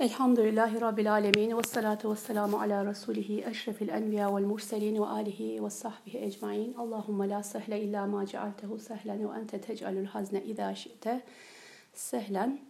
Elhamdülillahi Rabbil Alemin ve salatu ve selamu ala Resulihi eşrefil enbiya vel murselin ve alihi ve sahbihi ecmain. Allahümme la sehle illa ma cealtehu sehlen ve ente tec'alul hazne idâ şi'te sehlen.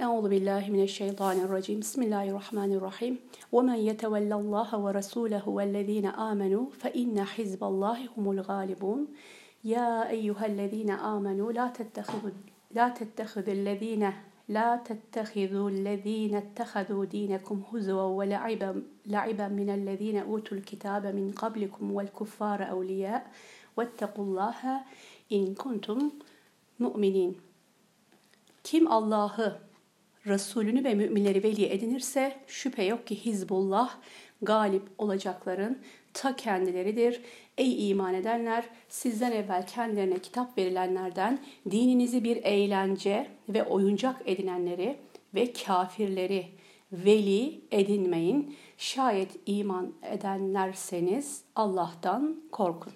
Euzu billahi mineşşeytanirracim. Bismillahirrahmanirrahim. Ve men yetevellallaha ve rasulehu vellezine amenu fe inne hizballahi humul galibun. Ya eyyühellezine amenu la tettehidu la tettehidellezine لا تتخذوا الذين اتخذوا دينكم هزوا ولعبا لعبا من الذين أوتوا الكتاب من قبلكم والكفار أولياء واتقوا الله in kuntum mu'minin. Kim Allah'ı, Resulünü ve müminleri veli edinirse şüphe yok ki Hizbullah galip olacakların ta kendileridir. Ey iman edenler sizden evvel kendilerine kitap verilenlerden dininizi bir eğlence ve oyuncak edinenleri ve kafirleri veli edinmeyin. Şayet iman edenlerseniz Allah'tan korkun.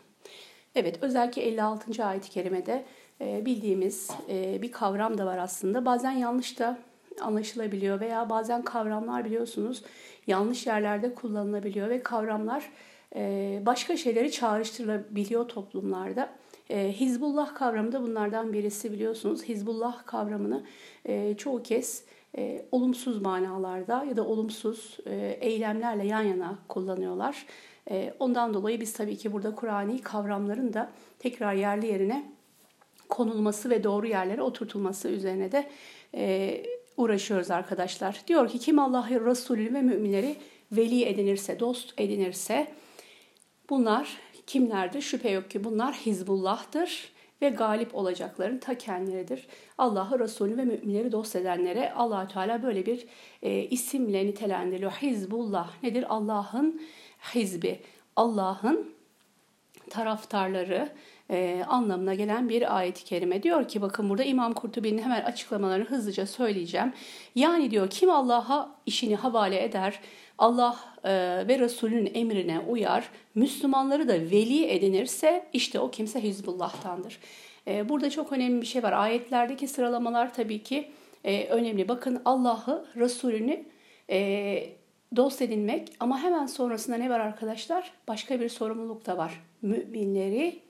Evet özellikle 56. ayet-i kerimede e, bildiğimiz e, bir kavram da var aslında. Bazen yanlış da anlaşılabiliyor veya bazen kavramlar biliyorsunuz yanlış yerlerde kullanılabiliyor ve kavramlar başka şeyleri çağrıştırılabiliyor toplumlarda. Ee, Hizbullah kavramı da bunlardan birisi biliyorsunuz. Hizbullah kavramını e, çoğu kez e, olumsuz manalarda ya da olumsuz e, eylemlerle yan yana kullanıyorlar. Ondan dolayı biz tabii ki burada Kur'an'i kavramların da tekrar yerli yerine konulması ve doğru yerlere oturtulması üzerine de uğraşıyoruz arkadaşlar. Diyor ki kim Allah'ı Resulü ve müminleri veli edinirse, dost edinirse Bunlar kimlerdir? Şüphe yok ki bunlar Hizbullah'tır ve galip olacakların ta kendileridir. Allah'ı, Resulü ve müminleri dost edenlere allah Teala böyle bir e, isimle nitelendiriyor. Hizbullah nedir? Allah'ın hizbi. Allah'ın taraftarları e, anlamına gelen bir ayet-i kerime. Diyor ki bakın burada İmam Kurtubi'nin hemen açıklamalarını hızlıca söyleyeceğim. Yani diyor kim Allah'a işini havale eder, Allah e, ve Resulünün emrine uyar, Müslümanları da veli edinirse işte o kimse Hizbullah'tandır. E, burada çok önemli bir şey var. Ayetlerdeki sıralamalar tabii ki e, önemli. Bakın Allah'ı, Resulünü dost edinmek ama hemen sonrasında ne var arkadaşlar? Başka bir sorumluluk da var. Müminleri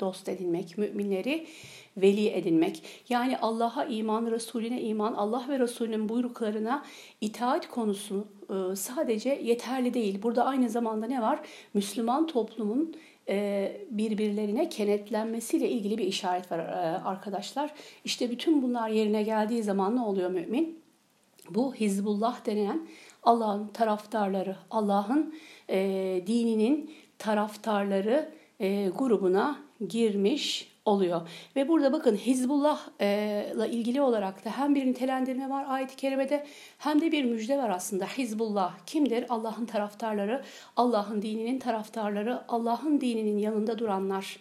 dost edinmek, müminleri veli edinmek. Yani Allah'a iman, Resulüne iman, Allah ve Resulünün buyruklarına itaat konusu e, sadece yeterli değil. Burada aynı zamanda ne var? Müslüman toplumun e, birbirlerine kenetlenmesiyle ilgili bir işaret var e, arkadaşlar. İşte bütün bunlar yerine geldiği zaman ne oluyor mümin? Bu Hizbullah denen Allah'ın taraftarları, Allah'ın dininin taraftarları grubuna girmiş oluyor. Ve burada bakın Hizbullah'la e, ilgili olarak da hem bir nitelendirme var ayet-i kerimede hem de bir müjde var aslında. Hizbullah kimdir? Allah'ın taraftarları, Allah'ın dininin taraftarları, Allah'ın dininin yanında duranlar.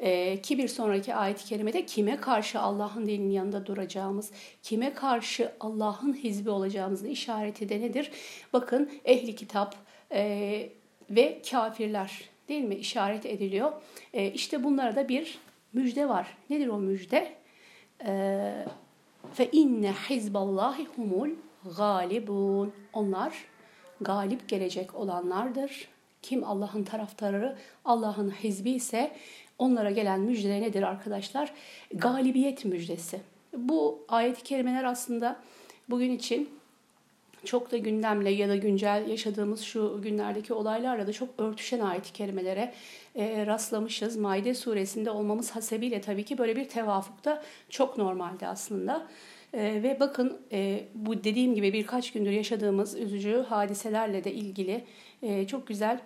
Ee, ki bir sonraki ayet-i kerimede kime karşı Allah'ın dininin yanında duracağımız, kime karşı Allah'ın hizbi olacağımızın işareti de nedir? Bakın ehli kitap e, ve kafirler değil mi işaret ediliyor. E, işte bunlara da bir müjde var. Nedir o müjde? Ee, Fe inne hizballahi humul galibun. Onlar galip gelecek olanlardır. Kim Allah'ın taraftarı, Allah'ın hizbi ise onlara gelen müjde nedir arkadaşlar? Galibiyet müjdesi. Bu ayet-i kerimeler aslında bugün için çok da gündemle ya da güncel yaşadığımız şu günlerdeki olaylarla da çok örtüşen ayet-i kerimelere e, rastlamışız. Maide suresinde olmamız hasebiyle tabii ki böyle bir tevafuk da çok normaldi aslında. E, ve bakın e, bu dediğim gibi birkaç gündür yaşadığımız üzücü hadiselerle de ilgili e, çok güzel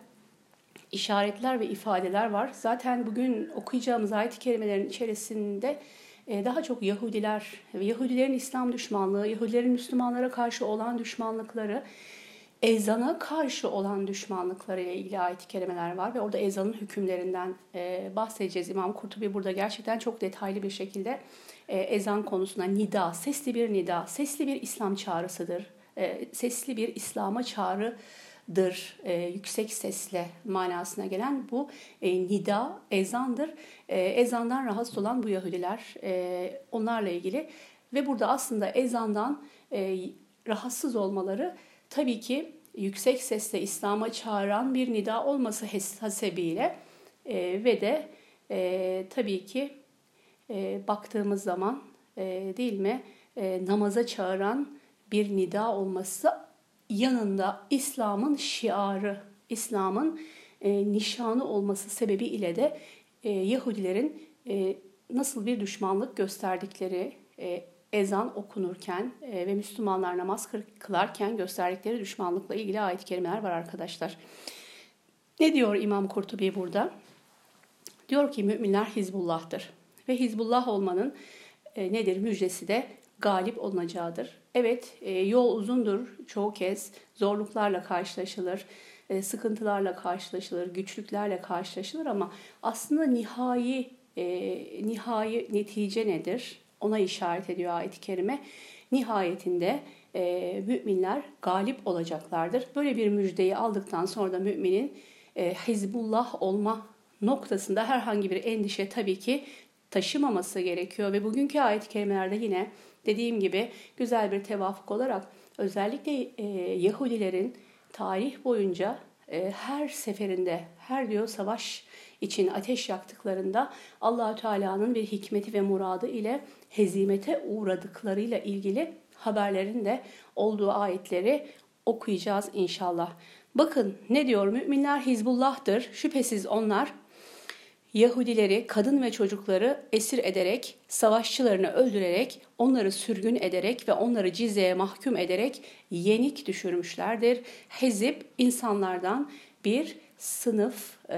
işaretler ve ifadeler var. Zaten bugün okuyacağımız ayet-i kerimelerin içerisinde daha çok Yahudiler, Yahudilerin İslam düşmanlığı, Yahudilerin Müslümanlara karşı olan düşmanlıkları, ezana karşı olan düşmanlıkları ile ilgili ayet-i var ve orada ezanın hükümlerinden e, bahsedeceğiz. İmam Kurtubi burada gerçekten çok detaylı bir şekilde e, ezan konusunda nida, sesli bir nida, sesli bir İslam çağrısıdır. Sesli bir İslam'a çağrı dır, e, yüksek sesle manasına gelen bu e, nida, ezandır. E, ezandan rahatsız olan bu Yahudiler, e, onlarla ilgili ve burada aslında ezandan e, rahatsız olmaları tabii ki yüksek sesle İslam'a çağıran bir nida olması hasebiyle e, ve de e, tabii ki e, baktığımız zaman e, değil mi e, namaza çağıran bir nida olması yanında İslam'ın şiarı, İslam'ın e, nişanı olması sebebiyle de e, Yahudilerin e, nasıl bir düşmanlık gösterdikleri e, ezan okunurken e, ve Müslümanlar namaz kılarken gösterdikleri düşmanlıkla ilgili ayet-i kerimeler var arkadaşlar. Ne diyor İmam Kurtubi burada? Diyor ki müminler Hizbullah'tır. Ve Hizbullah olmanın e, nedir? Müjdesi de galip olunacağıdır. Evet e, yol uzundur çoğu kez zorluklarla karşılaşılır, e, sıkıntılarla karşılaşılır, güçlüklerle karşılaşılır ama aslında nihai e, nihai netice nedir? Ona işaret ediyor ayet-i kerime. Nihayetinde müminler galip olacaklardır. Böyle bir müjdeyi aldıktan sonra da müminin e, Hizbullah olma noktasında herhangi bir endişe tabii ki taşımaması gerekiyor. Ve bugünkü ayet-i kerimelerde yine dediğim gibi güzel bir tevafuk olarak özellikle e, Yahudilerin tarih boyunca e, her seferinde, her diyor savaş için ateş yaktıklarında Allahü Teala'nın bir hikmeti ve muradı ile hezimete uğradıklarıyla ilgili haberlerin de olduğu ayetleri okuyacağız inşallah. Bakın ne diyor müminler Hizbullah'tır. Şüphesiz onlar Yahudileri, kadın ve çocukları esir ederek, savaşçılarını öldürerek, onları sürgün ederek ve onları cizeye mahkum ederek yenik düşürmüşlerdir. Hezip insanlardan bir sınıf e,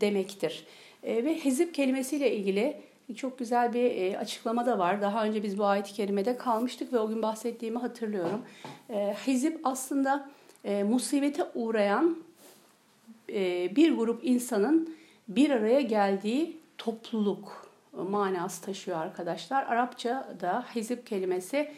demektir. E, ve hezip kelimesiyle ilgili çok güzel bir e, açıklama da var. Daha önce biz bu ayet-i kerimede kalmıştık ve o gün bahsettiğimi hatırlıyorum. E, hezip aslında e, musibete uğrayan e, bir grup insanın bir araya geldiği topluluk manası taşıyor arkadaşlar. Arapçada hizip kelimesi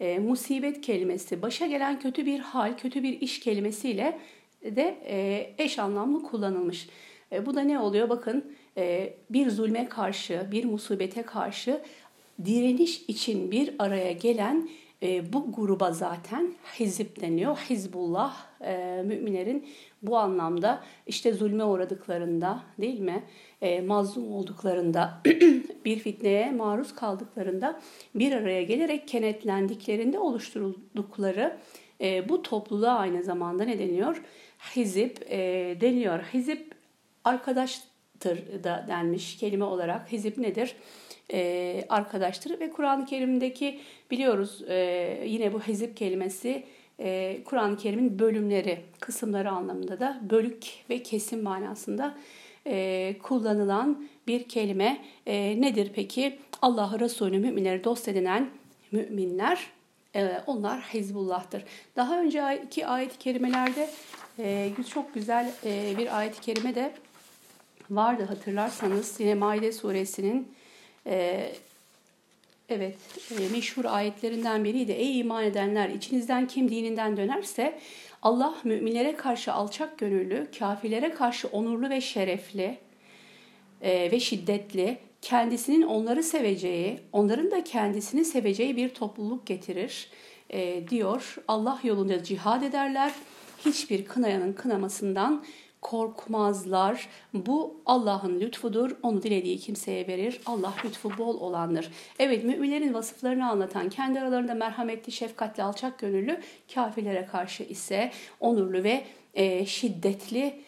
e, musibet kelimesi, başa gelen kötü bir hal, kötü bir iş kelimesiyle de e, eş anlamlı kullanılmış. E, bu da ne oluyor? Bakın e, bir zulme karşı, bir musibete karşı direniş için bir araya gelen e, bu gruba zaten hizip deniyor. Hizbullah e, müminlerin bu anlamda işte zulme uğradıklarında değil mi? E, mazlum olduklarında bir fitneye maruz kaldıklarında bir araya gelerek kenetlendiklerinde oluşturuldukları e, bu topluluğa aynı zamanda ne deniyor? Hizip e, deniyor. Hizip arkadaştır da denmiş kelime olarak. Hizip nedir? e, arkadaştır ve Kur'an-ı Kerim'deki biliyoruz e, yine bu hizip kelimesi e, Kur'an-ı Kerim'in bölümleri, kısımları anlamında da bölük ve kesim manasında e, kullanılan bir kelime. E, nedir peki? Allah Resulü müminleri dost edinen müminler e, onlar Hizbullah'tır. Daha önceki ayet-i kerimelerde e, çok güzel e, bir ayet-i kerime de vardı hatırlarsanız yine Maide suresinin e, Evet, e, meşhur ayetlerinden biriydi. Ey iman edenler, içinizden kim dininden dönerse Allah müminlere karşı alçak gönüllü, kafirlere karşı onurlu ve şerefli e, ve şiddetli, kendisinin onları seveceği, onların da kendisini seveceği bir topluluk getirir e, diyor. Allah yolunda cihad ederler, hiçbir kınayanın kınamasından korkmazlar. Bu Allah'ın lütfudur. Onu dilediği kimseye verir. Allah lütfu bol olandır. Evet müminlerin vasıflarını anlatan kendi aralarında merhametli, şefkatli, alçak gönüllü kafirlere karşı ise onurlu ve e, şiddetli,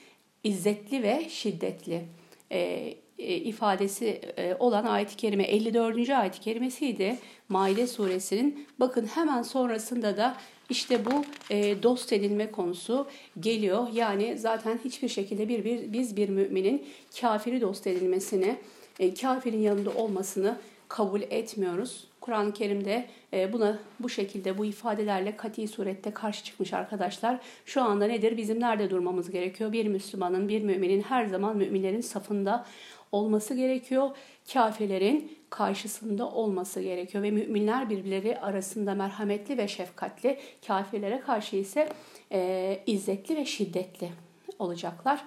izzetli ve şiddetli e, e, ifadesi e, olan ayet-i kerime 54. ayet-i kerimesiydi. Maide suresinin bakın hemen sonrasında da işte bu e, dost edinme konusu geliyor. Yani zaten hiçbir şekilde bir, bir biz bir müminin kafiri dost edilmesini, e, kafirin yanında olmasını kabul etmiyoruz. Kur'an-ı Kerim'de e, buna bu şekilde bu ifadelerle kati surette karşı çıkmış arkadaşlar. Şu anda nedir? Bizim nerede durmamız gerekiyor? Bir Müslümanın, bir müminin her zaman müminlerin safında olması gerekiyor. Kafirlerin karşısında olması gerekiyor ve müminler birbirleri arasında merhametli ve şefkatli, kafirlere karşı ise e, izzetli ve şiddetli olacaklar.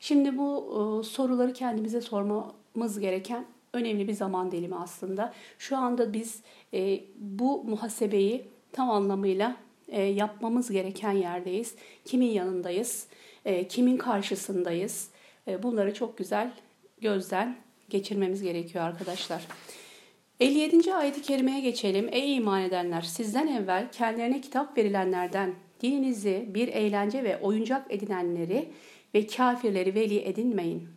Şimdi bu e, soruları kendimize sormamız gereken önemli bir zaman dilimi aslında. Şu anda biz e, bu muhasebeyi tam anlamıyla e, yapmamız gereken yerdeyiz. Kimin yanındayız, e, kimin karşısındayız. E, bunları çok güzel gözden geçirmemiz gerekiyor arkadaşlar. 57. ayeti kerimeye geçelim. Ey iman edenler sizden evvel kendilerine kitap verilenlerden dininizi bir eğlence ve oyuncak edinenleri ve kafirleri veli edinmeyin.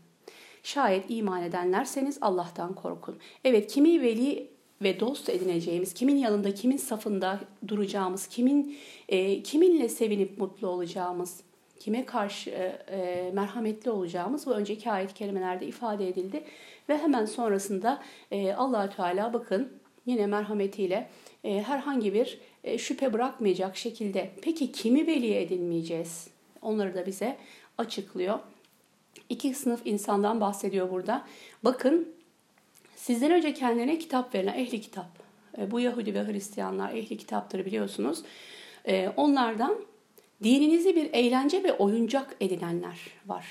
Şayet iman edenlerseniz Allah'tan korkun. Evet kimi veli ve dost edineceğimiz, kimin yanında, kimin safında duracağımız, kimin e, kiminle sevinip mutlu olacağımız, kime karşı e, e, merhametli olacağımız bu önceki ayet kelimelerde ifade edildi ve hemen sonrasında e, allah Teala bakın yine merhametiyle e, herhangi bir e, şüphe bırakmayacak şekilde peki kimi veli edinmeyeceğiz? Onları da bize açıklıyor. İki sınıf insandan bahsediyor burada. Bakın sizden önce kendilerine kitap verilen ehli kitap. E, bu Yahudi ve Hristiyanlar ehli kitaptır biliyorsunuz. E, onlardan dininizi bir eğlence ve oyuncak edinenler var.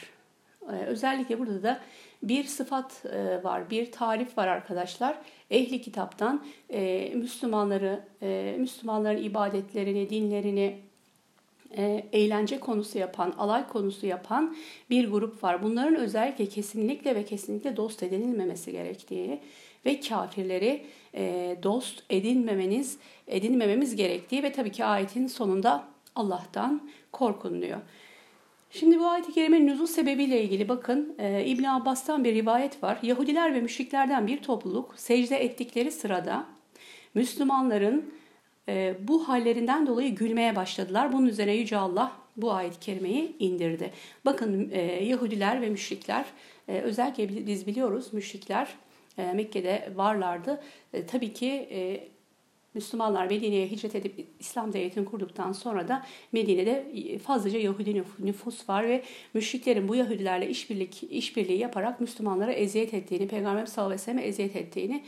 E, özellikle burada da bir sıfat e, var, bir tarif var arkadaşlar. Ehli kitaptan e, Müslümanları, e, Müslümanların ibadetlerini, dinlerini eğlence konusu yapan, alay konusu yapan bir grup var. Bunların özellikle kesinlikle ve kesinlikle dost edinilmemesi gerektiği ve kafirleri dost edinmemeniz, edinmememiz gerektiği ve tabii ki ayetin sonunda Allah'tan korkun diyor. Şimdi bu ayet-i kerimenin nüzul sebebiyle ilgili bakın e, İbn Abbas'tan bir rivayet var. Yahudiler ve müşriklerden bir topluluk secde ettikleri sırada Müslümanların e, bu hallerinden dolayı gülmeye başladılar. Bunun üzerine Yüce Allah bu ayet-i kerimeyi indirdi. Bakın e, Yahudiler ve müşrikler özellikle biz biliyoruz müşrikler Mekke'de varlardı. Tabii ki Müslümanlar Medine'ye hicret edip İslam devletini kurduktan sonra da Medine'de fazlaca Yahudi nüfus var ve müşriklerin bu Yahudilerle işbirlik, işbirliği yaparak Müslümanlara eziyet ettiğini, Peygamber sallallahu aleyhi ve selleme eziyet ettiğini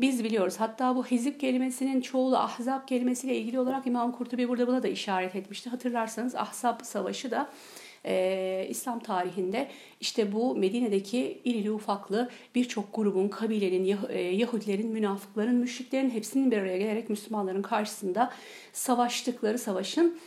biz biliyoruz. Hatta bu hizip kelimesinin çoğulu ahzab kelimesiyle ilgili olarak İmam Kurtubi burada buna da işaret etmişti. Hatırlarsanız ahzab savaşı da e, İslam tarihinde işte bu Medine'deki irili ufaklı birçok grubun, kabilenin, e, Yahudilerin, münafıkların, müşriklerin hepsinin bir araya gelerek Müslümanların karşısında savaştıkları savaşın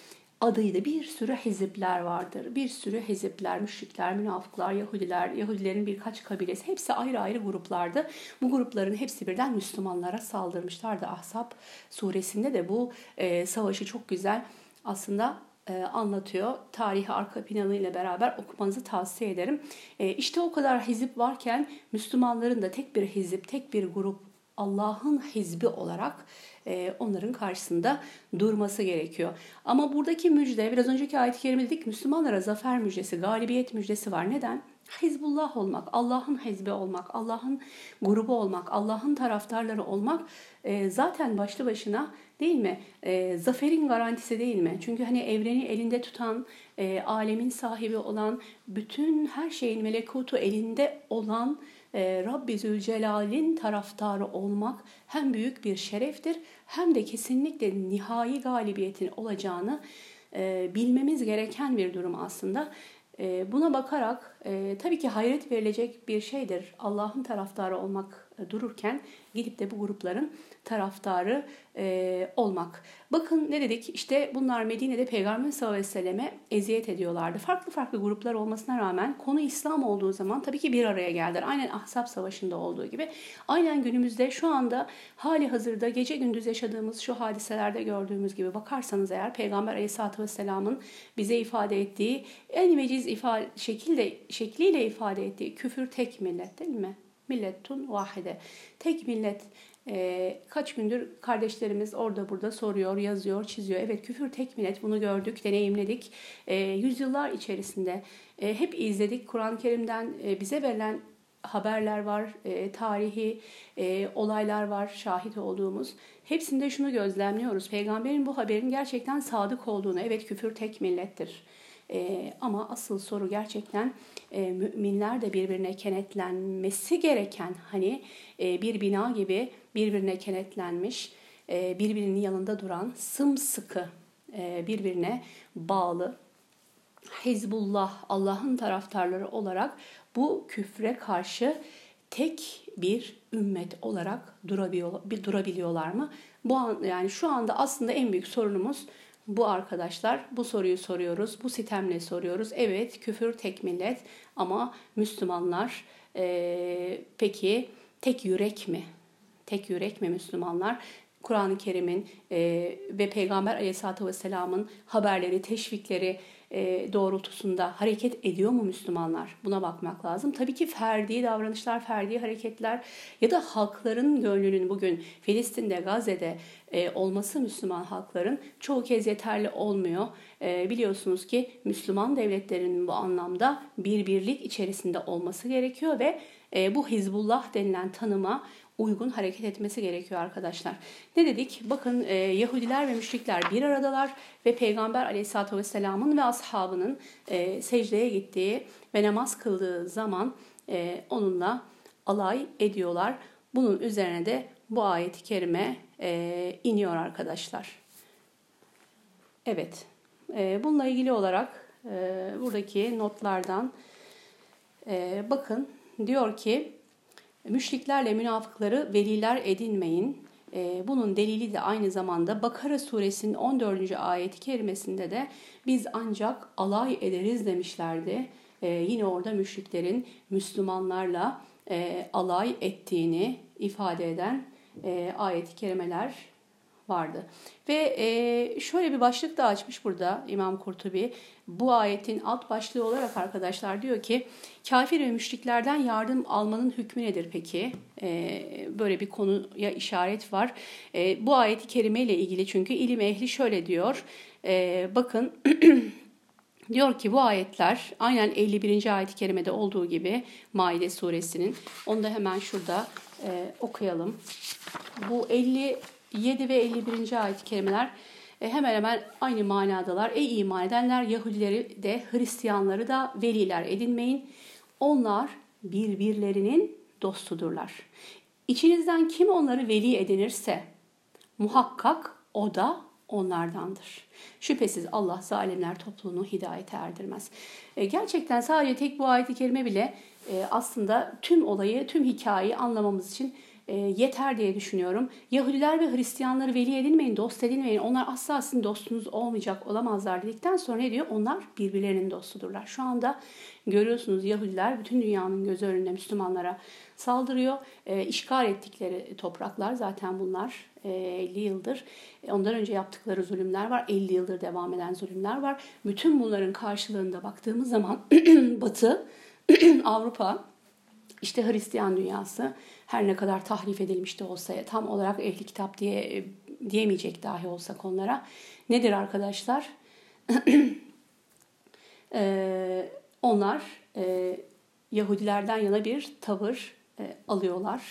adıydı. Bir sürü hezipler vardır. Bir sürü hezipler, müşrikler, münafıklar, Yahudiler, Yahudilerin birkaç kabilesi hepsi ayrı ayrı gruplardı. Bu grupların hepsi birden Müslümanlara saldırmışlardı. Ahzab suresinde de bu e, savaşı çok güzel aslında anlatıyor. Tarihi arka planıyla beraber okumanızı tavsiye ederim. E, işte o kadar hizip varken Müslümanların da tek bir hizip, tek bir grup Allah'ın hizbi olarak e, onların karşısında durması gerekiyor. Ama buradaki müjde biraz önceki ayet-i kerime dedik Müslümanlara zafer müjdesi, galibiyet müjdesi var. Neden? Hizbullah olmak, Allah'ın hizbi olmak, Allah'ın grubu olmak, Allah'ın taraftarları olmak e, zaten başlı başına değil mi? E, zaferin garantisi değil mi? Çünkü hani evreni elinde tutan, e, alemin sahibi olan, bütün her şeyin melekutu elinde olan e, Rabbi Zülcelal'in taraftarı olmak hem büyük bir şereftir hem de kesinlikle nihai galibiyetin olacağını e, bilmemiz gereken bir durum aslında. E, buna bakarak e, tabii ki hayret verilecek bir şeydir. Allah'ın taraftarı olmak e, dururken gidip de bu grupların taraftarı e, olmak. Bakın ne dedik işte bunlar Medine'de Peygamber sallallahu aleyhi ve selleme eziyet ediyorlardı. Farklı farklı gruplar olmasına rağmen konu İslam olduğu zaman tabii ki bir araya geldiler. Aynen Ahzab Savaşı'nda olduğu gibi. Aynen günümüzde şu anda hali hazırda gece gündüz yaşadığımız şu hadiselerde gördüğümüz gibi bakarsanız eğer Peygamber aleyhissalatü vesselamın bize ifade ettiği en veciz ifade, şekilde, şekliyle ifade ettiği küfür tek millet değil mi? Milletun vahide. Tek millet e, kaç gündür kardeşlerimiz orada burada soruyor, yazıyor, çiziyor. Evet küfür tek millet bunu gördük, deneyimledik. E, yüzyıllar içerisinde e, hep izledik. Kur'an-ı Kerim'den e, bize verilen haberler var, e, tarihi e, olaylar var şahit olduğumuz. Hepsinde şunu gözlemliyoruz. Peygamberin bu haberin gerçekten sadık olduğunu, evet küfür tek millettir. E, ama asıl soru gerçekten e, müminler de birbirine kenetlenmesi gereken hani e, bir bina gibi birbirine kenetlenmiş, e, birbirinin yanında duran, sımsıkı e, birbirine bağlı Hizbullah, Allah'ın taraftarları olarak bu küfre karşı tek bir ümmet olarak durabiliyor, durabiliyorlar mı? Bu an, yani şu anda aslında en büyük sorunumuz bu arkadaşlar bu soruyu soruyoruz. Bu sitemle soruyoruz. Evet küfür tek millet ama Müslümanlar e, peki tek yürek mi? Tek yürek mi Müslümanlar? Kur'an-ı Kerim'in e, ve Peygamber Aleyhisselatü Vesselam'ın haberleri, teşvikleri e, doğrultusunda hareket ediyor mu Müslümanlar? Buna bakmak lazım. Tabii ki ferdi davranışlar, ferdi hareketler ya da halkların gönlünün bugün Filistin'de, Gazze'de e, olması Müslüman halkların çoğu kez yeterli olmuyor. E, biliyorsunuz ki Müslüman devletlerinin bu anlamda bir birlik içerisinde olması gerekiyor ve bu Hizbullah denilen tanıma uygun hareket etmesi gerekiyor arkadaşlar. Ne dedik? Bakın e, Yahudiler ve müşrikler bir aradalar ve Peygamber aleyhissalatü vesselamın ve ashabının e, secdeye gittiği ve namaz kıldığı zaman e, onunla alay ediyorlar. Bunun üzerine de bu ayeti kerime e, iniyor arkadaşlar. Evet, e, bununla ilgili olarak e, buradaki notlardan e, bakın diyor ki müşriklerle münafıkları veliler edinmeyin. E, bunun delili de aynı zamanda Bakara suresinin 14. ayeti kerimesinde de biz ancak alay ederiz demişlerdi. E, yine orada müşriklerin Müslümanlarla e, alay ettiğini ifade eden e, ayeti kerimeler vardı. Ve e, şöyle bir başlık da açmış burada İmam Kurtubi. Bu ayetin alt başlığı olarak arkadaşlar diyor ki kafir ve müşriklerden yardım almanın hükmü nedir peki? E, böyle bir konuya işaret var. E, bu ayeti kerime ile ilgili çünkü ilim ehli şöyle diyor. Bakın Diyor ki bu ayetler aynen 51. ayet-i kerimede olduğu gibi Maide suresinin. Onu da hemen şurada okuyalım. Bu 57 ve 51. ayet-i kerimeler e, hemen hemen aynı manadalar. Ey iman edenler Yahudileri de Hristiyanları da veliler edinmeyin. Onlar birbirlerinin dostudurlar. İçinizden kim onları veli edinirse muhakkak o da onlardandır. Şüphesiz Allah zalimler topluluğunu hidayete erdirmez. E, gerçekten sadece tek bu ayet-i kerime bile e, aslında tüm olayı, tüm hikayeyi anlamamız için e, yeter diye düşünüyorum. Yahudiler ve Hristiyanları veli edinmeyin, dost edinmeyin. Onlar asla sizin dostunuz olmayacak, olamazlar dedikten sonra ne diyor? Onlar birbirlerinin dostudurlar. Şu anda görüyorsunuz Yahudiler bütün dünyanın göz önünde Müslümanlara saldırıyor. E, işgal ettikleri topraklar zaten bunlar 50 e, yıldır. E, ondan önce yaptıkları zulümler var. 50 yıldır devam eden zulümler var. Bütün bunların karşılığında baktığımız zaman Batı, Avrupa, işte Hristiyan dünyası her ne kadar tahrif edilmiş de olsa tam olarak ehli kitap diye diyemeyecek dahi olsak onlara. Nedir arkadaşlar? ee, onlar e, Yahudilerden yana bir tavır e, alıyorlar.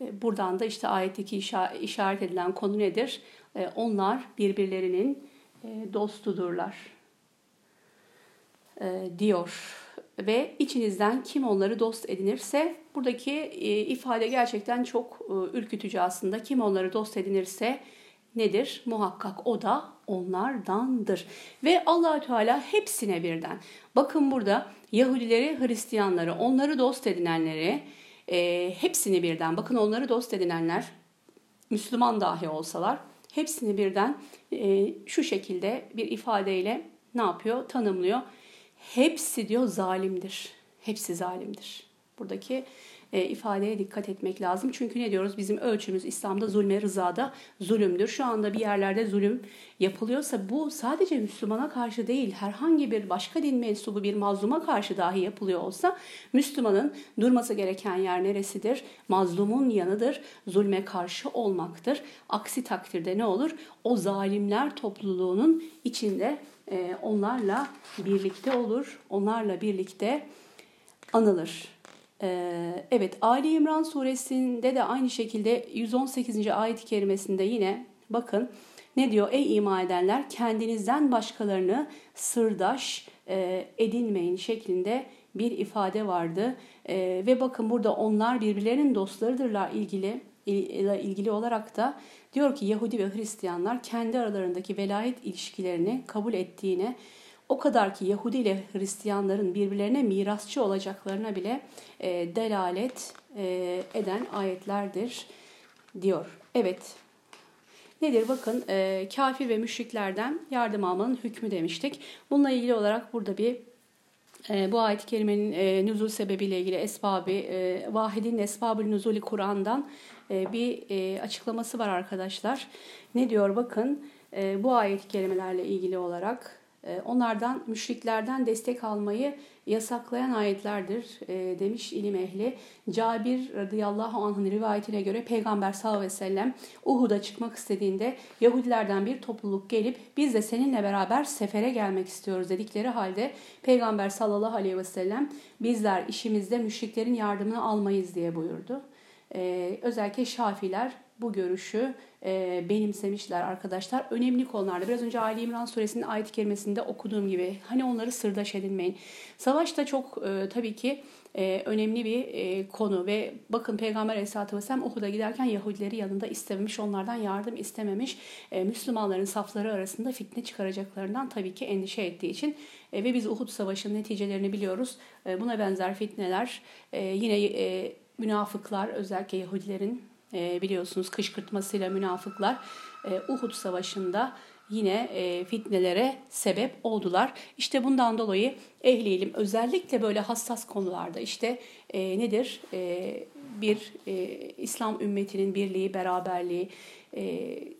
E, buradan da işte ayetteki işaret edilen konu nedir? E, onlar birbirlerinin e, dostudurlar e, diyor ve içinizden kim onları dost edinirse buradaki e, ifade gerçekten çok e, ürkütücü aslında. Kim onları dost edinirse nedir? Muhakkak o da onlardandır. Ve Allahü Teala hepsine birden. Bakın burada Yahudileri, Hristiyanları, onları dost edinenleri e, hepsini birden. Bakın onları dost edinenler Müslüman dahi olsalar hepsini birden e, şu şekilde bir ifadeyle ne yapıyor? Tanımlıyor hepsi diyor zalimdir. Hepsi zalimdir. Buradaki e, ifadeye dikkat etmek lazım. Çünkü ne diyoruz? Bizim ölçümüz İslam'da zulme rızada zulümdür. Şu anda bir yerlerde zulüm yapılıyorsa bu sadece Müslümana karşı değil, herhangi bir başka din mensubu bir mazluma karşı dahi yapılıyor olsa Müslümanın durması gereken yer neresidir? Mazlumun yanıdır. Zulme karşı olmaktır. Aksi takdirde ne olur? O zalimler topluluğunun içinde e, onlarla birlikte olur, onlarla birlikte anılır. E, evet Ali İmran suresinde de aynı şekilde 118. ayet-i kerimesinde yine bakın ne diyor? Ey iman edenler kendinizden başkalarını sırdaş e, edinmeyin şeklinde bir ifade vardı. ve bakın burada onlar birbirlerinin dostlarıdırlar ilgili ile ilgili olarak da diyor ki Yahudi ve Hristiyanlar kendi aralarındaki velayet ilişkilerini kabul ettiğine o kadar ki Yahudi ile Hristiyanların birbirlerine mirasçı olacaklarına bile e, delalet e, eden ayetlerdir diyor. Evet. Nedir? Bakın e, kafir ve müşriklerden yardım almanın hükmü demiştik. Bununla ilgili olarak burada bir e, bu ayet-i kerimenin e, nüzul sebebiyle ilgili esbabı, e, vahidin esbabül nüzuli Kur'an'dan bir e, açıklaması var arkadaşlar. Ne diyor bakın e, bu ayet-i kerimelerle ilgili olarak e, onlardan müşriklerden destek almayı yasaklayan ayetlerdir e, demiş ilim ehli. Cabir radıyallahu anh'ın rivayetine göre Peygamber sallallahu aleyhi ve sellem Uhud'a çıkmak istediğinde Yahudilerden bir topluluk gelip biz de seninle beraber sefere gelmek istiyoruz dedikleri halde Peygamber sallallahu aleyhi ve sellem bizler işimizde müşriklerin yardımını almayız diye buyurdu. Ee, özellikle Şafiler bu görüşü e, benimsemişler arkadaşlar. Önemli konularda biraz önce Ali İmran suresinin ayet-i kerimesinde okuduğum gibi hani onları sırdaş edinmeyin. Savaş da çok e, tabii ki e, önemli bir e, konu ve bakın Peygamber Aleyhisselatü Vesselam Uhud'a giderken Yahudileri yanında istememiş, onlardan yardım istememiş. E, Müslümanların safları arasında fitne çıkaracaklarından tabii ki endişe ettiği için e, ve biz Uhud Savaşı'nın neticelerini biliyoruz. E, buna benzer fitneler e, yine e, münafıklar özellikle Yahudilerin e, biliyorsunuz kışkırtmasıyla münafıklar e, Uhud Savaşı'nda yine e, fitnelere sebep oldular. İşte bundan dolayı ehli ilim özellikle böyle hassas konularda işte nedir bir İslam ümmetinin birliği, beraberliği,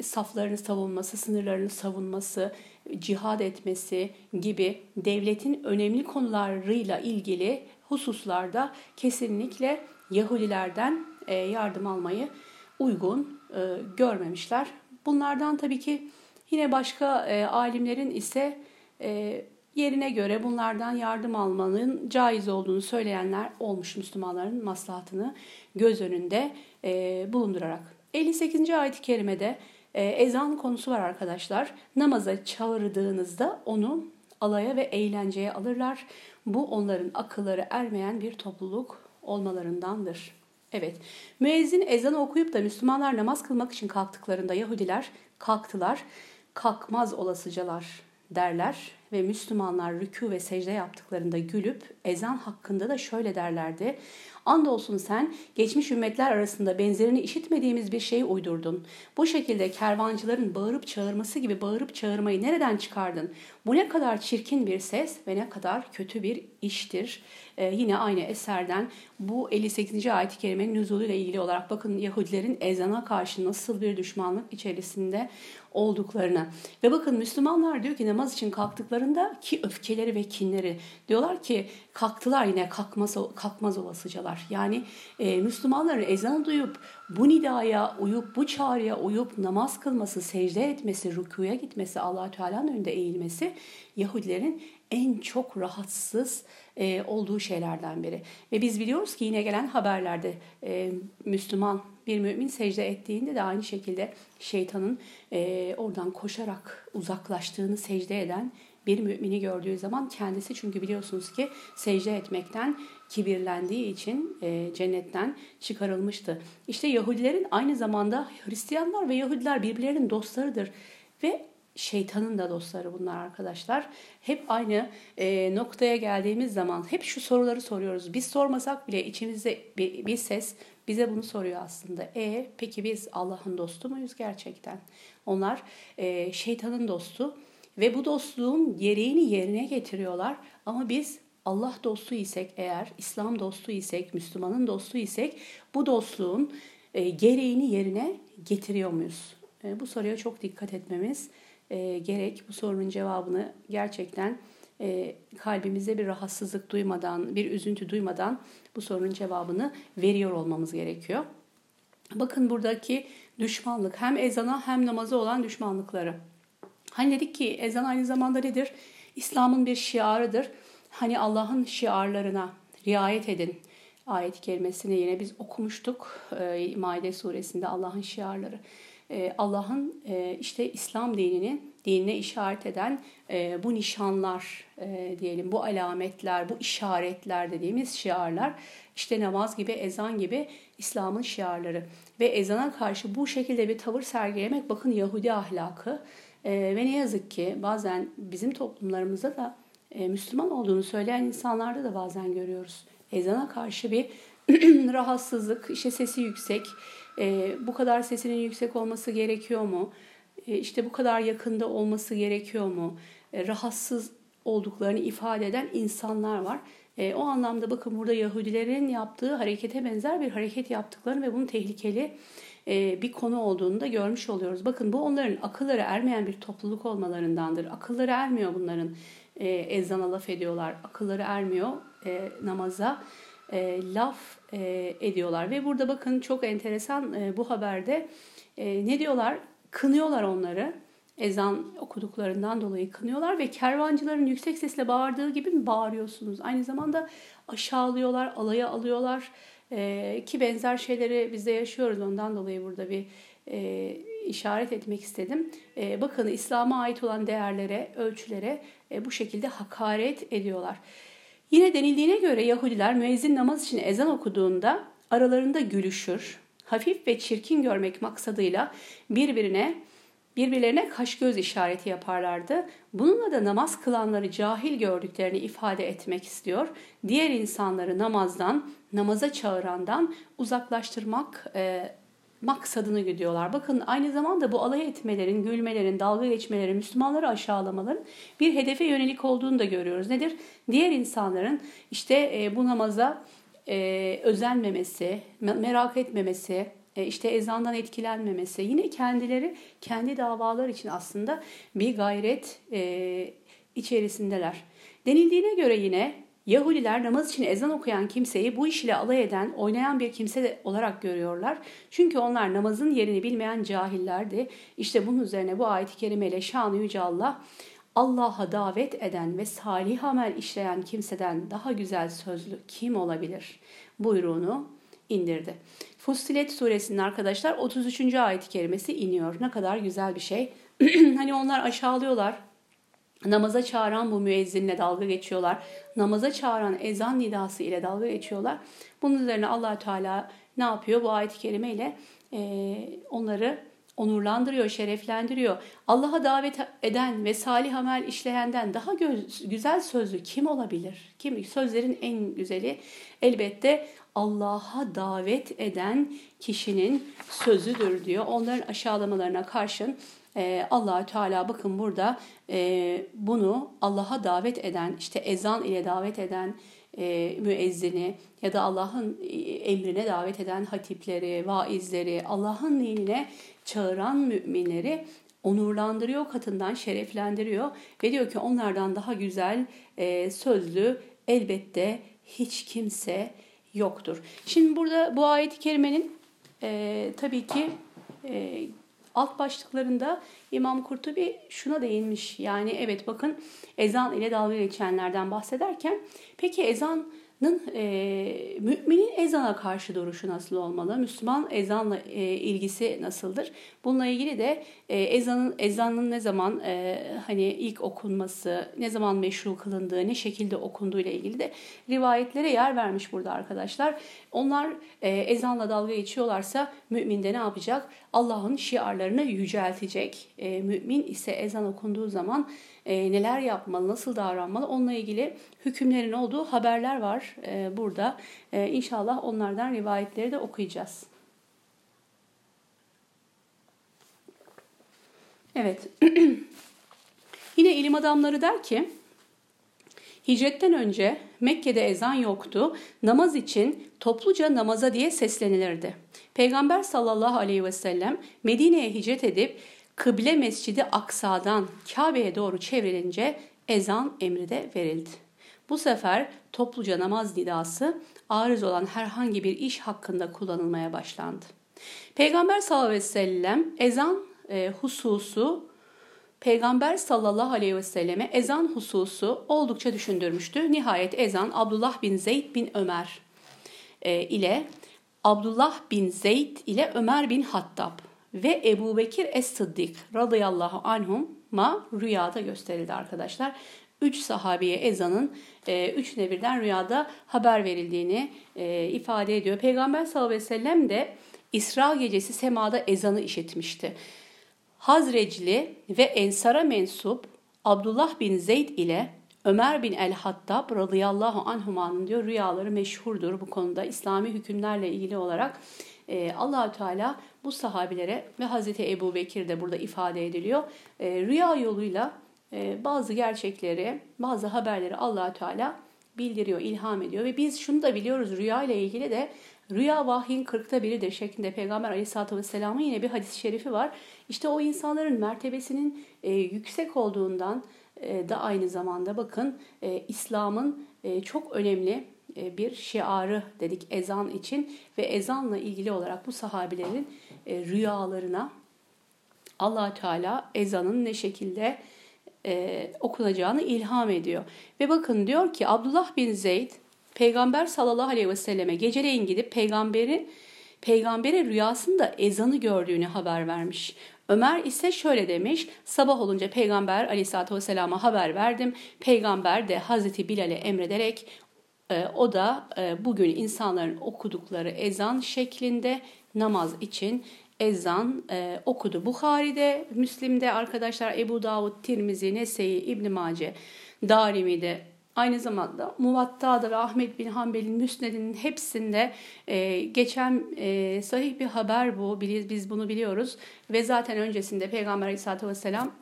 saflarını savunması, sınırlarını savunması, cihad etmesi gibi devletin önemli konularıyla ilgili hususlarda kesinlikle Yahudilerden e, yardım almayı uygun e, görmemişler. Bunlardan tabii ki yine başka e, alimlerin ise yerine göre bunlardan yardım almanın caiz olduğunu söyleyenler olmuş Müslümanların maslahatını göz önünde bulundurarak. 58. ayet-i kerimede ezan konusu var arkadaşlar. Namaza çağırdığınızda onu alaya ve eğlenceye alırlar. Bu onların akılları ermeyen bir topluluk olmalarındandır. Evet, müezzin ezan okuyup da Müslümanlar namaz kılmak için kalktıklarında Yahudiler kalktılar, kalkmaz olasıcalar derler ve Müslümanlar rükû ve secde yaptıklarında gülüp ezan hakkında da şöyle derlerdi. Andolsun sen geçmiş ümmetler arasında benzerini işitmediğimiz bir şey uydurdun. Bu şekilde kervancıların bağırıp çağırması gibi bağırıp çağırmayı nereden çıkardın? Bu ne kadar çirkin bir ses ve ne kadar kötü bir iştir. Ee, yine aynı eserden bu 58. ayet-i kerimenin nüzuluyla ilgili olarak bakın Yahudilerin ezana karşı nasıl bir düşmanlık içerisinde olduklarını. Ve bakın Müslümanlar diyor ki namaz için kalktıklarında ki öfkeleri ve kinleri diyorlar ki kalktılar yine kalkmaz, kalkmaz olasıcalar. Yani e, Müslümanların ezanı duyup bu nidaya uyup bu çağrıya uyup namaz kılması, secde etmesi, rükuya gitmesi, allah Teala'nın önünde eğilmesi Yahudilerin en çok rahatsız e, olduğu şeylerden biri. Ve biz biliyoruz ki yine gelen haberlerde e, Müslüman bir mümin secde ettiğinde de aynı şekilde şeytanın e, oradan koşarak uzaklaştığını secde eden bir mümini gördüğü zaman kendisi çünkü biliyorsunuz ki secde etmekten kibirlendiği için e, cennetten çıkarılmıştı. İşte Yahudilerin aynı zamanda Hristiyanlar ve Yahudiler birbirlerinin dostlarıdır ve şeytanın da dostları bunlar arkadaşlar. Hep aynı e, noktaya geldiğimiz zaman hep şu soruları soruyoruz. Biz sormasak bile içimizde bir, bir ses bize bunu soruyor aslında. E peki biz Allah'ın dostu muyuz gerçekten? Onlar e, şeytanın dostu ve bu dostluğun gereğini yerine getiriyorlar. Ama biz Allah dostu isek eğer, İslam dostu isek, Müslümanın dostu isek bu dostluğun e, gereğini yerine getiriyor muyuz? E, bu soruya çok dikkat etmemiz e, gerek. Bu sorunun cevabını gerçekten e, kalbimizde bir rahatsızlık duymadan, bir üzüntü duymadan bu sorunun cevabını veriyor olmamız gerekiyor. Bakın buradaki düşmanlık hem ezana hem namaza olan düşmanlıkları. Hani dedik ki ezan aynı zamanda nedir? İslam'ın bir şiarıdır. Hani Allah'ın şiarlarına riayet edin. Ayet-i kerimesini yine biz okumuştuk. E, Maide suresinde Allah'ın şiarları. E, Allah'ın e, işte İslam dinini dinine işaret eden e, bu nişanlar diyelim, bu alametler, bu işaretler dediğimiz şiarlar işte namaz gibi, ezan gibi İslam'ın şiarları. Ve ezana karşı bu şekilde bir tavır sergilemek bakın Yahudi ahlakı ve ne yazık ki bazen bizim toplumlarımızda da Müslüman olduğunu söyleyen insanlarda da bazen görüyoruz. Ezana karşı bir rahatsızlık, işte sesi yüksek, e, bu kadar sesinin yüksek olması gerekiyor mu? e, işte bu kadar yakında olması gerekiyor mu? E, rahatsız olduklarını ifade eden insanlar var. E, o anlamda bakın burada Yahudilerin yaptığı harekete benzer bir hareket yaptıklarını ve bunun tehlikeli e, bir konu olduğunu da görmüş oluyoruz. Bakın bu onların akılları ermeyen bir topluluk olmalarındandır. Akılları ermiyor bunların e, ezana laf ediyorlar. Akılları ermiyor e, namaza e, laf e, ediyorlar. Ve burada bakın çok enteresan e, bu haberde e, ne diyorlar? Kınıyorlar onları ezan okuduklarından dolayı kınıyorlar ve kervancıların yüksek sesle bağırdığı gibi mi bağırıyorsunuz? Aynı zamanda aşağılıyorlar, alaya alıyorlar e, ki benzer şeyleri biz de yaşıyoruz ondan dolayı burada bir e, işaret etmek istedim. E, bakın İslam'a ait olan değerlere, ölçülere e, bu şekilde hakaret ediyorlar. Yine denildiğine göre Yahudiler müezzin namaz için ezan okuduğunda aralarında gülüşür, hafif ve çirkin görmek maksadıyla birbirine birbirlerine kaş göz işareti yaparlardı. Bununla da namaz kılanları cahil gördüklerini ifade etmek istiyor. Diğer insanları namazdan, namaza çağırandan uzaklaştırmak e, maksadını gidiyorlar. Bakın aynı zamanda bu alay etmelerin, gülmelerin, dalga geçmelerin, Müslümanları aşağılamaların bir hedefe yönelik olduğunu da görüyoruz. Nedir? Diğer insanların işte e, bu namaza e, özenmemesi, merak etmemesi, e, işte ezandan etkilenmemesi, yine kendileri kendi davalar için aslında bir gayret içerisindeler. Denildiğine göre yine Yahudiler namaz için ezan okuyan kimseyi bu iş ile alay eden, oynayan bir kimse olarak görüyorlar. Çünkü onlar namazın yerini bilmeyen cahillerdi. İşte bunun üzerine bu ayet-i kerimeyle şanı yüce Allah, Allah'a davet eden ve salih amel işleyen kimseden daha güzel sözlü kim olabilir? buyruğunu indirdi. Fussilet suresinin arkadaşlar 33. ayet-i kerimesi iniyor. Ne kadar güzel bir şey. hani onlar aşağılıyorlar. Namaza çağıran bu müezzinle dalga geçiyorlar. Namaza çağıran ezan nidası ile dalga geçiyorlar. Bunun üzerine allah Teala ne yapıyor? Bu ayet-i kerime e, onları onurlandırıyor, şereflendiriyor. Allah'a davet eden ve salih amel işleyenden daha göz, güzel sözlü kim olabilir? Kim? Sözlerin en güzeli elbette Allah'a davet eden kişinin sözüdür diyor. Onların aşağılamalarına karşın e, allah Teala bakın burada e, bunu Allah'a davet eden, işte ezan ile davet eden e, müezzini ya da Allah'ın e, emrine davet eden hatipleri, vaizleri, Allah'ın dinine çağıran müminleri onurlandırıyor, katından şereflendiriyor ve diyor ki onlardan daha güzel e, sözlü elbette hiç kimse yoktur. Şimdi burada bu ayet-i kerimenin e, tabii ki e, alt başlıklarında İmam Kurtubi şuna değinmiş. Yani evet bakın ezan ile dalga geçenlerden bahsederken peki ezan e, müminin ezana karşı duruşu nasıl olmalı? Müslüman ezanla e, ilgisi nasıldır? Bununla ilgili de e, ezanın ezanın ne zaman e, hani ilk okunması, ne zaman meşru kılındığı, ne şekilde okunduğu ile ilgili de rivayetlere yer vermiş burada arkadaşlar. Onlar e, ezanla dalga geçiyorlarsa mümin de ne yapacak? Allah'ın şiarlarını yüceltecek. E, mümin ise ezan okunduğu zaman e, neler yapmalı, nasıl davranmalı onunla ilgili hükümlerin olduğu haberler var e, burada. E, inşallah onlardan rivayetleri de okuyacağız. Evet. Yine ilim adamları der ki Hicretten önce Mekke'de ezan yoktu. Namaz için topluca namaza diye seslenilirdi. Peygamber sallallahu aleyhi ve sellem Medine'ye hicret edip kıble mescidi Aksa'dan Kabe'ye doğru çevrilince ezan emri de verildi. Bu sefer topluca namaz nidası arız olan herhangi bir iş hakkında kullanılmaya başlandı. Peygamber sallallahu aleyhi ve sellem ezan e, hususu Peygamber sallallahu aleyhi ve selleme ezan hususu oldukça düşündürmüştü. Nihayet ezan Abdullah bin Zeyd bin Ömer e, ile Abdullah bin Zeyd ile Ömer bin Hattab ve Ebu Bekir Es-Sıddık radıyallahu anhum'a rüyada gösterildi arkadaşlar. Üç sahabiye ezanın e, üç nevirden rüyada haber verildiğini e, ifade ediyor. Peygamber sallallahu aleyhi ve sellem de İsra gecesi semada ezanı işitmişti. Hazrecli ve Ensar'a mensup Abdullah bin Zeyd ile Ömer bin el-Hattab radıyallahu anhumanın diyor rüyaları meşhurdur bu konuda. İslami hükümlerle ilgili olarak e, Allahü Teala bu sahabilere ve Hazreti Ebu Bekir de burada ifade ediliyor. E, rüya yoluyla e, bazı gerçekleri, bazı haberleri Allahü Teala bildiriyor, ilham ediyor. Ve biz şunu da biliyoruz rüya ile ilgili de rüya vahyin kırkta biridir şeklinde Peygamber Aleyhisselatü Vesselam'ın yine bir hadis-i şerifi var. İşte o insanların mertebesinin e, yüksek olduğundan e, da aynı zamanda bakın e, İslam'ın e, çok önemli bir şiarı dedik ezan için ve ezanla ilgili olarak bu sahabilerin e, rüyalarına allah Teala ezanın ne şekilde e, okunacağını ilham ediyor. Ve bakın diyor ki Abdullah bin Zeyd Peygamber sallallahu aleyhi ve selleme geceleyin gidip peygamberin peygambere rüyasında ezanı gördüğünü haber vermiş. Ömer ise şöyle demiş, sabah olunca Peygamber aleyhissalatü vesselama haber verdim. Peygamber de Hazreti Bilal'e emrederek e, o da e, bugün insanların okudukları ezan şeklinde namaz için ezan e, okudu. Bukhari'de, Müslim'de arkadaşlar Ebu Davud, Tirmizi, Nese'yi, İbn Mace, Darimi'de aynı zamanda Muvatta'da ve Ahmet bin Hanbel'in Müsned'inin hepsinde e, geçen e, sahih bir haber bu. Biz, biz bunu biliyoruz. Ve zaten öncesinde Peygamber Aleyhisselatü Vesselam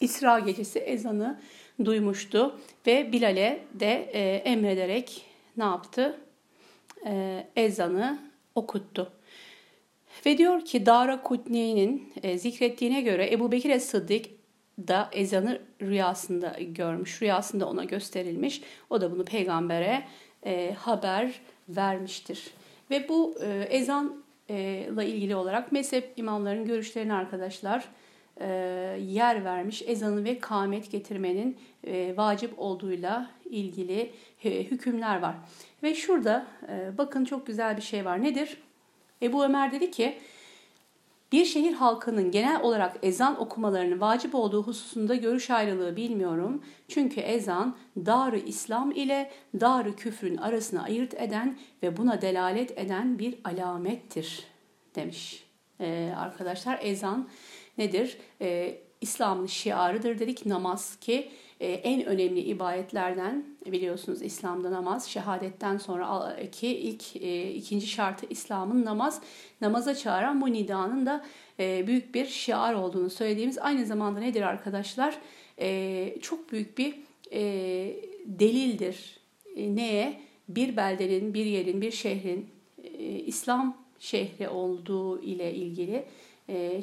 İsra gecesi ezanı duymuştu ve Bilal'e de e, emrederek ne yaptı? E, ezanı okuttu. Ve diyor ki Dara Kutni'nin e, zikrettiğine göre Ebu Bekir Sıddık da ezanı rüyasında görmüş. Rüyasında ona gösterilmiş. O da bunu peygambere e, haber vermiştir. Ve bu e, ezanla ilgili olarak mezhep imamların görüşlerini arkadaşlar yer vermiş. Ezanı ve kâmet getirmenin e, vacip olduğuyla ilgili e, hükümler var. Ve şurada e, bakın çok güzel bir şey var. Nedir? Ebu Ömer dedi ki bir şehir halkının genel olarak ezan okumalarının vacip olduğu hususunda görüş ayrılığı bilmiyorum. Çünkü ezan darı İslam ile darı küfrün arasını ayırt eden ve buna delalet eden bir alamettir demiş. Ee, arkadaşlar ezan nedir? Ee, İslam'ın şiarıdır dedik. Namaz ki e, en önemli ibadetlerden biliyorsunuz İslam'da namaz şehadetten sonra ki ilk e, ikinci şartı İslam'ın namaz. Namaza çağıran bu nidanın da e, büyük bir şiar olduğunu söylediğimiz aynı zamanda nedir arkadaşlar? Çok büyük bir delildir. Neye? Bir beldenin bir yerin bir şehrin İslam şehri olduğu ile ilgili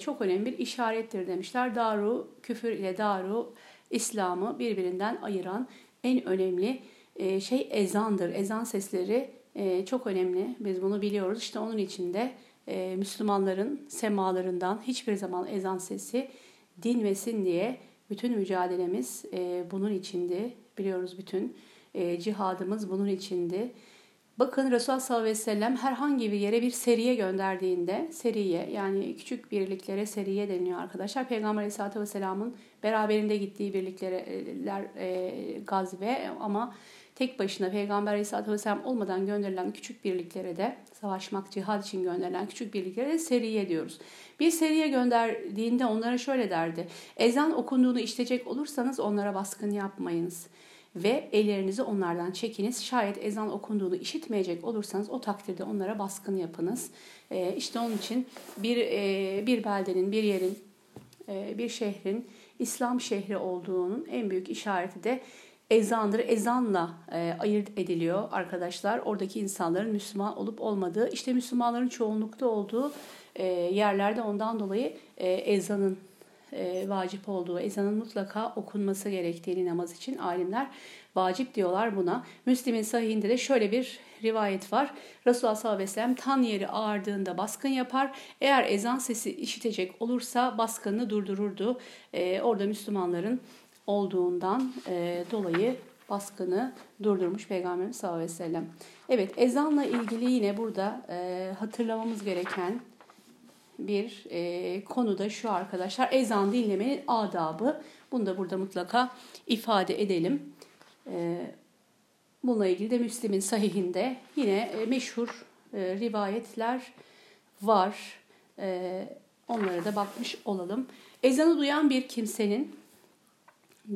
çok önemli bir işarettir demişler. Daru küfür ile daru İslam'ı birbirinden ayıran en önemli e, şey ezandır. Ezan sesleri e, çok önemli. Biz bunu biliyoruz. İşte onun için de e, Müslümanların semalarından hiçbir zaman ezan sesi dinmesin diye bütün mücadelemiz bunun içindi. Biliyoruz bütün cihadımız bunun içindi. Bakın Resulullah sallallahu aleyhi ve sellem herhangi bir yere bir seriye gönderdiğinde, seriye yani küçük birliklere seriye deniliyor arkadaşlar. Peygamber aleyhissalatü vesselamın beraberinde gittiği birlikler e, gazve ama tek başına Peygamber aleyhissalatü vesselam olmadan gönderilen küçük birliklere de savaşmak, cihad için gönderilen küçük birliklere de seriye diyoruz. Bir seriye gönderdiğinde onlara şöyle derdi. Ezan okunduğunu işitecek olursanız onlara baskın yapmayınız ve ellerinizi onlardan çekiniz. Şayet ezan okunduğunu işitmeyecek olursanız o takdirde onlara baskın yapınız. E, işte onun için bir e, bir beldenin, bir yerin, e, bir şehrin İslam şehri olduğunun en büyük işareti de ezandır. Ezanla e, ayırt ediliyor arkadaşlar. Oradaki insanların Müslüman olup olmadığı, işte Müslümanların çoğunlukta olduğu e, yerlerde ondan dolayı e, ezanın e, vacip olduğu, ezanın mutlaka okunması gerektiğini namaz için alimler vacip diyorlar buna. Müslim'in sahihinde de şöyle bir rivayet var. Resulullah sallallahu aleyhi ve sellem tan yeri ağardığında baskın yapar. Eğer ezan sesi işitecek olursa baskını durdururdu. E, orada Müslümanların olduğundan e, dolayı baskını durdurmuş Peygamberimiz sallallahu aleyhi ve sellem. Evet ezanla ilgili yine burada e, hatırlamamız gereken bir e, konu da şu arkadaşlar. Ezan dinlemenin adabı. Bunu da burada mutlaka ifade edelim. E, bununla ilgili de Müslim'in sahihinde yine e, meşhur e, rivayetler var. E, onlara da bakmış olalım. Ezanı duyan bir kimsenin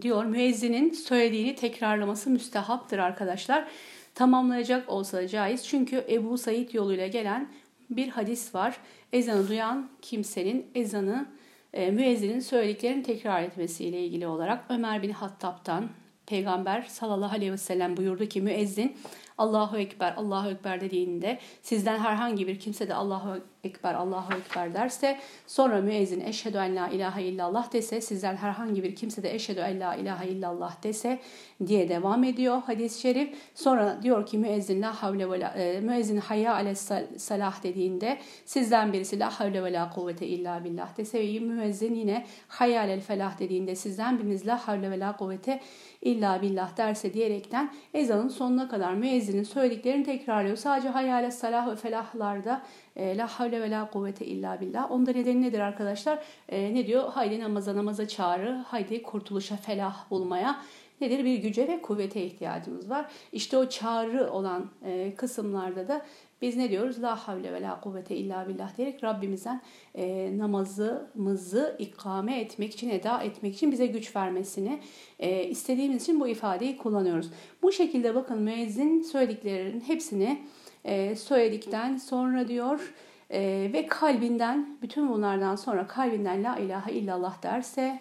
diyor müezzinin söylediğini tekrarlaması müstehaptır arkadaşlar. Tamamlayacak olsa caiz. Çünkü Ebu Said yoluyla gelen bir hadis var. Ezanı duyan kimsenin ezanı e, müezzinin söylediklerini tekrar etmesiyle ilgili olarak Ömer bin Hattab'tan Peygamber sallallahu aleyhi ve sellem buyurdu ki müezzin Allahu Ekber, Allahu Ekber dediğinde sizden herhangi bir kimse de Allahu Ekber, Allahu Ekber derse sonra müezzin eşhedü en la ilahe illallah dese sizden herhangi bir kimse de eşhedü en la ilahe illallah dese diye devam ediyor hadis-i şerif. Sonra diyor ki müezzin la havle ve la, e, müezzin hayya ale salah dediğinde sizden birisi la havle ve la kuvvete illa billah dese ve müezzin yine hayya alel felah dediğinde sizden biriniz la havle ve la kuvvete illa billah derse diyerekten ezanın sonuna kadar müezzinin söylediklerini tekrarlıyor. Sadece hayale salah ve felahlarda la havle ve la kuvvete illa billah. Onda nedeni nedir arkadaşlar? E, ne diyor? Haydi namaza namaza çağrı, haydi kurtuluşa felah bulmaya nedir? Bir güce ve kuvvete ihtiyacımız var. İşte o çağrı olan e, kısımlarda da biz ne diyoruz? La havle ve la kuvvete illa billah diyerek Rabbimizden e, namazımızı ikame etmek için, eda etmek için bize güç vermesini e, istediğimiz için bu ifadeyi kullanıyoruz. Bu şekilde bakın müezzin söylediklerinin hepsini e, söyledikten sonra diyor e, ve kalbinden bütün bunlardan sonra kalbinden la ilahe illallah derse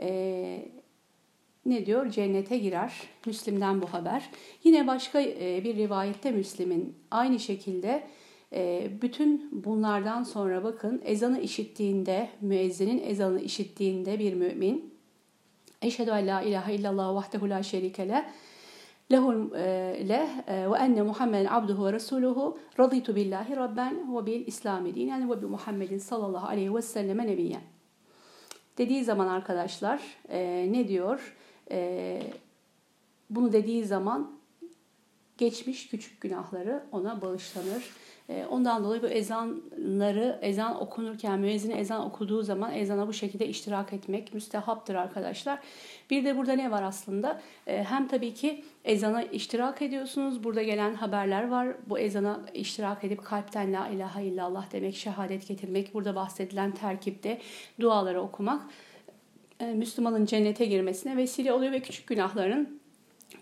e, ne diyor? Cennete girer. Müslim'den bu haber. Yine başka e, bir rivayette Müslim'in aynı şekilde e, bütün bunlardan sonra bakın ezanı işittiğinde, müezzinin ezanı işittiğinde bir mümin Eşhedü en la ilahe illallah vahdehu la şerike e, ve resuluhu raditu billahi rabben ve bil İslami dinen ve bi Muhammedin sallallahu aleyhi ve selleme nebiyen. Dediği zaman arkadaşlar ne diyor? E, bunu dediği zaman geçmiş küçük günahları ona bağışlanır. E, ondan dolayı bu ezanları, ezan okunurken müezzin ezan okuduğu zaman ezana bu şekilde iştirak etmek müstehaptır arkadaşlar. Bir de burada ne var aslında? E, hem tabii ki ezana iştirak ediyorsunuz. Burada gelen haberler var. Bu ezana iştirak edip kalpten la ilahe illallah demek, şehadet getirmek, burada bahsedilen terkipte duaları okumak e, Müslümanın cennete girmesine vesile oluyor ve küçük günahların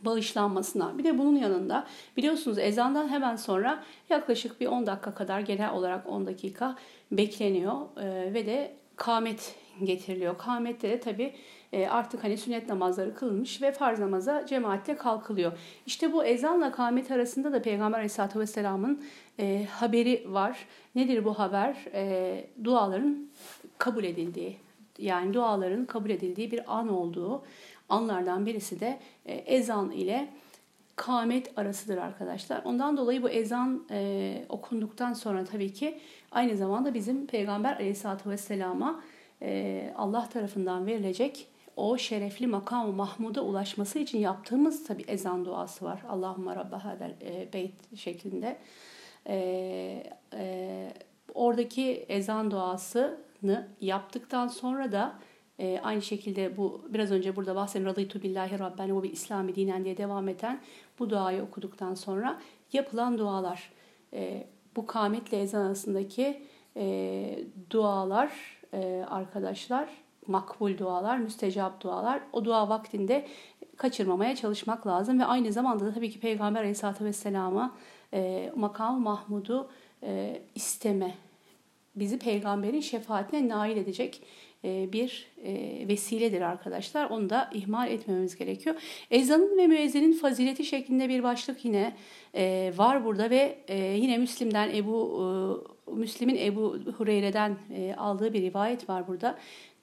bağışlanmasına. Bir de bunun yanında biliyorsunuz ezandan hemen sonra yaklaşık bir 10 dakika kadar genel olarak 10 dakika bekleniyor e, ve de kâmet getiriliyor. Kâmette de tabi e, artık hani sünnet namazları kılınmış ve farz namaza cemaatle kalkılıyor. İşte bu ezanla kâmet arasında da Peygamber Aleyhisselatü Vesselam'ın e, haberi var. Nedir bu haber? Duaların kabul edildiği yani duaların kabul edildiği bir an olduğu anlardan birisi de e, ezan ile kâmet arasıdır arkadaşlar. Ondan dolayı bu ezan e, okunduktan sonra tabii ki aynı zamanda bizim Peygamber aleyhissalatü vesselama e, Allah tarafından verilecek o şerefli makam-ı Mahmud'a ulaşması için yaptığımız tabi ezan duası var. Allahümme Rabbe hadel e, beyt şeklinde. E, e, oradaki ezan duası yaptıktan sonra da e, aynı şekilde bu biraz önce burada bahsettiğim radıytu billahi rabben ve bil İslami dinen diye devam eden bu duayı okuduktan sonra yapılan dualar. E, bu kametle ezan arasındaki e, dualar e, arkadaşlar makbul dualar, müstecap dualar. O dua vaktinde kaçırmamaya çalışmak lazım ve aynı zamanda da tabii ki Peygamber Aleyhisselatü Vesselam'a e, makam Mahmud'u e, isteme bizi peygamberin şefaatine nail edecek bir e, vesiledir arkadaşlar. Onu da ihmal etmememiz gerekiyor. Ezanın ve müezzinin fazileti şeklinde bir başlık yine e, var burada ve yine Müslim'den Ebu Müslim'in Ebu Hureyre'den aldığı bir rivayet var burada.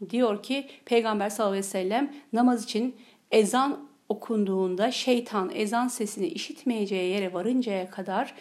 Diyor ki Peygamber sallallahu aleyhi ve sellem namaz için ezan okunduğunda şeytan ezan sesini işitmeyeceği yere varıncaya kadar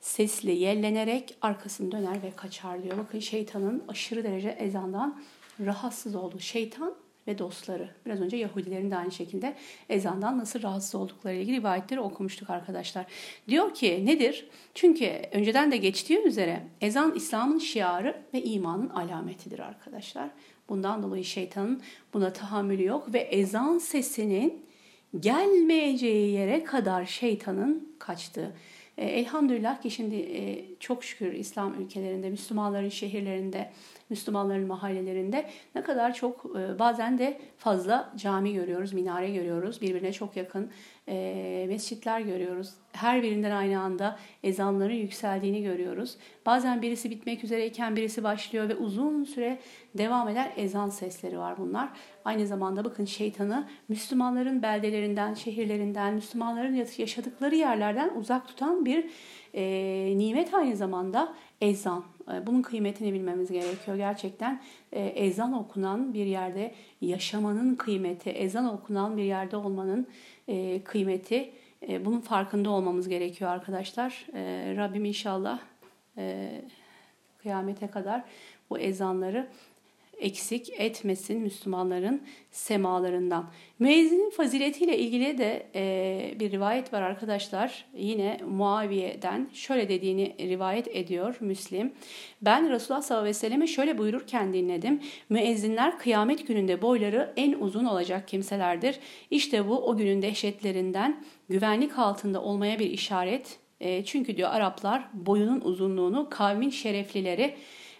sesli yellenerek arkasını döner ve kaçar diyor. Bakın şeytanın aşırı derece ezandan rahatsız olduğu şeytan ve dostları. Biraz önce Yahudilerin de aynı şekilde ezandan nasıl rahatsız oldukları ilgili rivayetleri okumuştuk arkadaşlar. Diyor ki nedir? Çünkü önceden de geçtiği üzere ezan İslam'ın şiarı ve imanın alametidir arkadaşlar. Bundan dolayı şeytanın buna tahammülü yok ve ezan sesinin gelmeyeceği yere kadar şeytanın kaçtığı. E, elhamdülillah ki şimdi e, çok şükür İslam ülkelerinde, Müslümanların şehirlerinde Müslümanların mahallelerinde ne kadar çok e, bazen de fazla cami görüyoruz, minare görüyoruz. Birbirine çok yakın e, mescitler görüyoruz. Her birinden aynı anda ezanların yükseldiğini görüyoruz. Bazen birisi bitmek üzereyken birisi başlıyor ve uzun süre devam eden ezan sesleri var bunlar. Aynı zamanda bakın şeytanı Müslümanların beldelerinden, şehirlerinden, Müslümanların yaşadıkları yerlerden uzak tutan bir e, nimet aynı zamanda ezan. Bunun kıymetini bilmemiz gerekiyor. Gerçekten ezan okunan bir yerde yaşamanın kıymeti, ezan okunan bir yerde olmanın e, kıymeti, e, bunun farkında olmamız gerekiyor arkadaşlar. E, Rabbim inşallah e, kıyamete kadar bu ezanları eksik etmesin Müslümanların semalarından. Müezzinin faziletiyle ilgili de e, bir rivayet var arkadaşlar. Yine Muaviye'den şöyle dediğini rivayet ediyor Müslim. Ben Resulullah sallallahu aleyhi ve selleme şöyle buyururken dinledim. Müezzinler kıyamet gününde boyları en uzun olacak kimselerdir. İşte bu o günün dehşetlerinden güvenlik altında olmaya bir işaret. E, çünkü diyor Araplar boyunun uzunluğunu kavmin şereflileri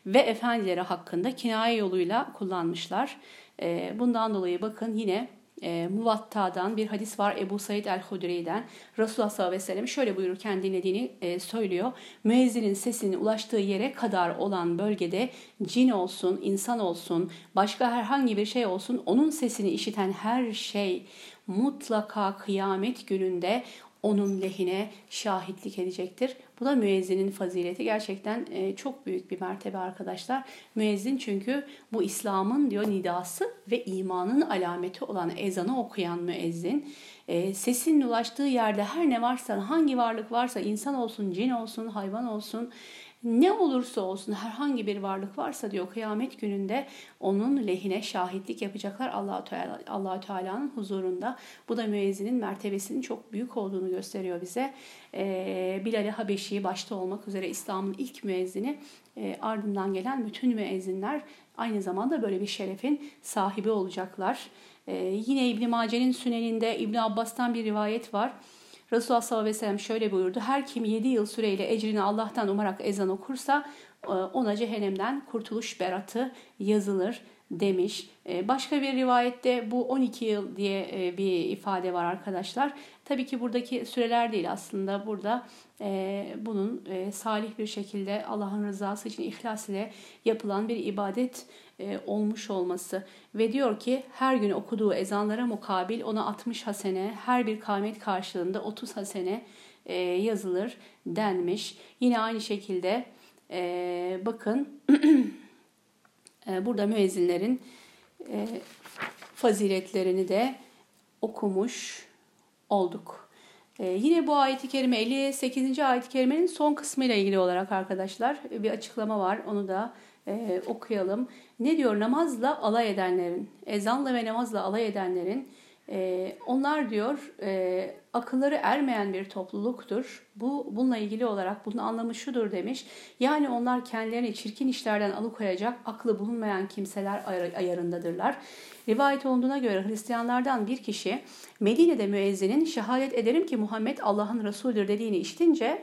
ve efendileri hakkında kinaye yoluyla kullanmışlar. Ee, bundan dolayı bakın yine e, Muvatta'dan bir hadis var Ebu Said el-Hudri'den. Resulullah sallallahu aleyhi ve sellem şöyle buyururken dinlediğini e, söylüyor. Müezzinin sesinin ulaştığı yere kadar olan bölgede cin olsun, insan olsun, başka herhangi bir şey olsun onun sesini işiten her şey mutlaka kıyamet gününde onun lehine şahitlik edecektir. Bu da müezzinin fazileti. Gerçekten e, çok büyük bir mertebe arkadaşlar. Müezzin çünkü bu İslam'ın diyor nidası ve imanın alameti olan ezanı okuyan müezzin. E, sesinin ulaştığı yerde her ne varsa, hangi varlık varsa, insan olsun, cin olsun, hayvan olsun, ne olursa olsun herhangi bir varlık varsa diyor kıyamet gününde onun lehine şahitlik yapacaklar Allah Teala Allah Teala'nın huzurunda. Bu da müezzinin mertebesinin çok büyük olduğunu gösteriyor bize. Ee, Bilal-i Habeşi başta olmak üzere İslam'ın ilk müezzini e, ardından gelen bütün müezzinler aynı zamanda böyle bir şerefin sahibi olacaklar. Ee, yine İbn Mace'nin süneninde İbn Abbas'tan bir rivayet var. Resulullah sallallahu aleyhi ve sellem şöyle buyurdu. Her kim 7 yıl süreyle ecrini Allah'tan umarak ezan okursa e, ona cehennemden kurtuluş beratı yazılır demiş. E, başka bir rivayette bu 12 yıl diye e, bir ifade var arkadaşlar. Tabii ki buradaki süreler değil aslında burada bunun salih bir şekilde Allah'ın rızası için ihlas ile yapılan bir ibadet olmuş olması ve diyor ki her gün okuduğu ezanlara mukabil ona 60 hasene her bir kâmet karşılığında 30 hasene yazılır denmiş. Yine aynı şekilde bakın Ee, burada müezzinlerin e, faziletlerini de okumuş olduk. Ee, yine bu ayet-i kerime 58. ayet-i kerimenin son kısmıyla ilgili olarak arkadaşlar bir açıklama var. Onu da e, okuyalım. Ne diyor? Namazla alay edenlerin, ezanla ve namazla alay edenlerin e, onlar diyor e, akılları ermeyen bir topluluktur. Bu bununla ilgili olarak bunun anlamı şudur demiş. Yani onlar kendilerini çirkin işlerden alıkoyacak aklı bulunmayan kimseler ayarındadırlar. Rivayet olduğuna göre Hristiyanlardan bir kişi Medine'de müezzinin şehadet ederim ki Muhammed Allah'ın Resulüdür dediğini işitince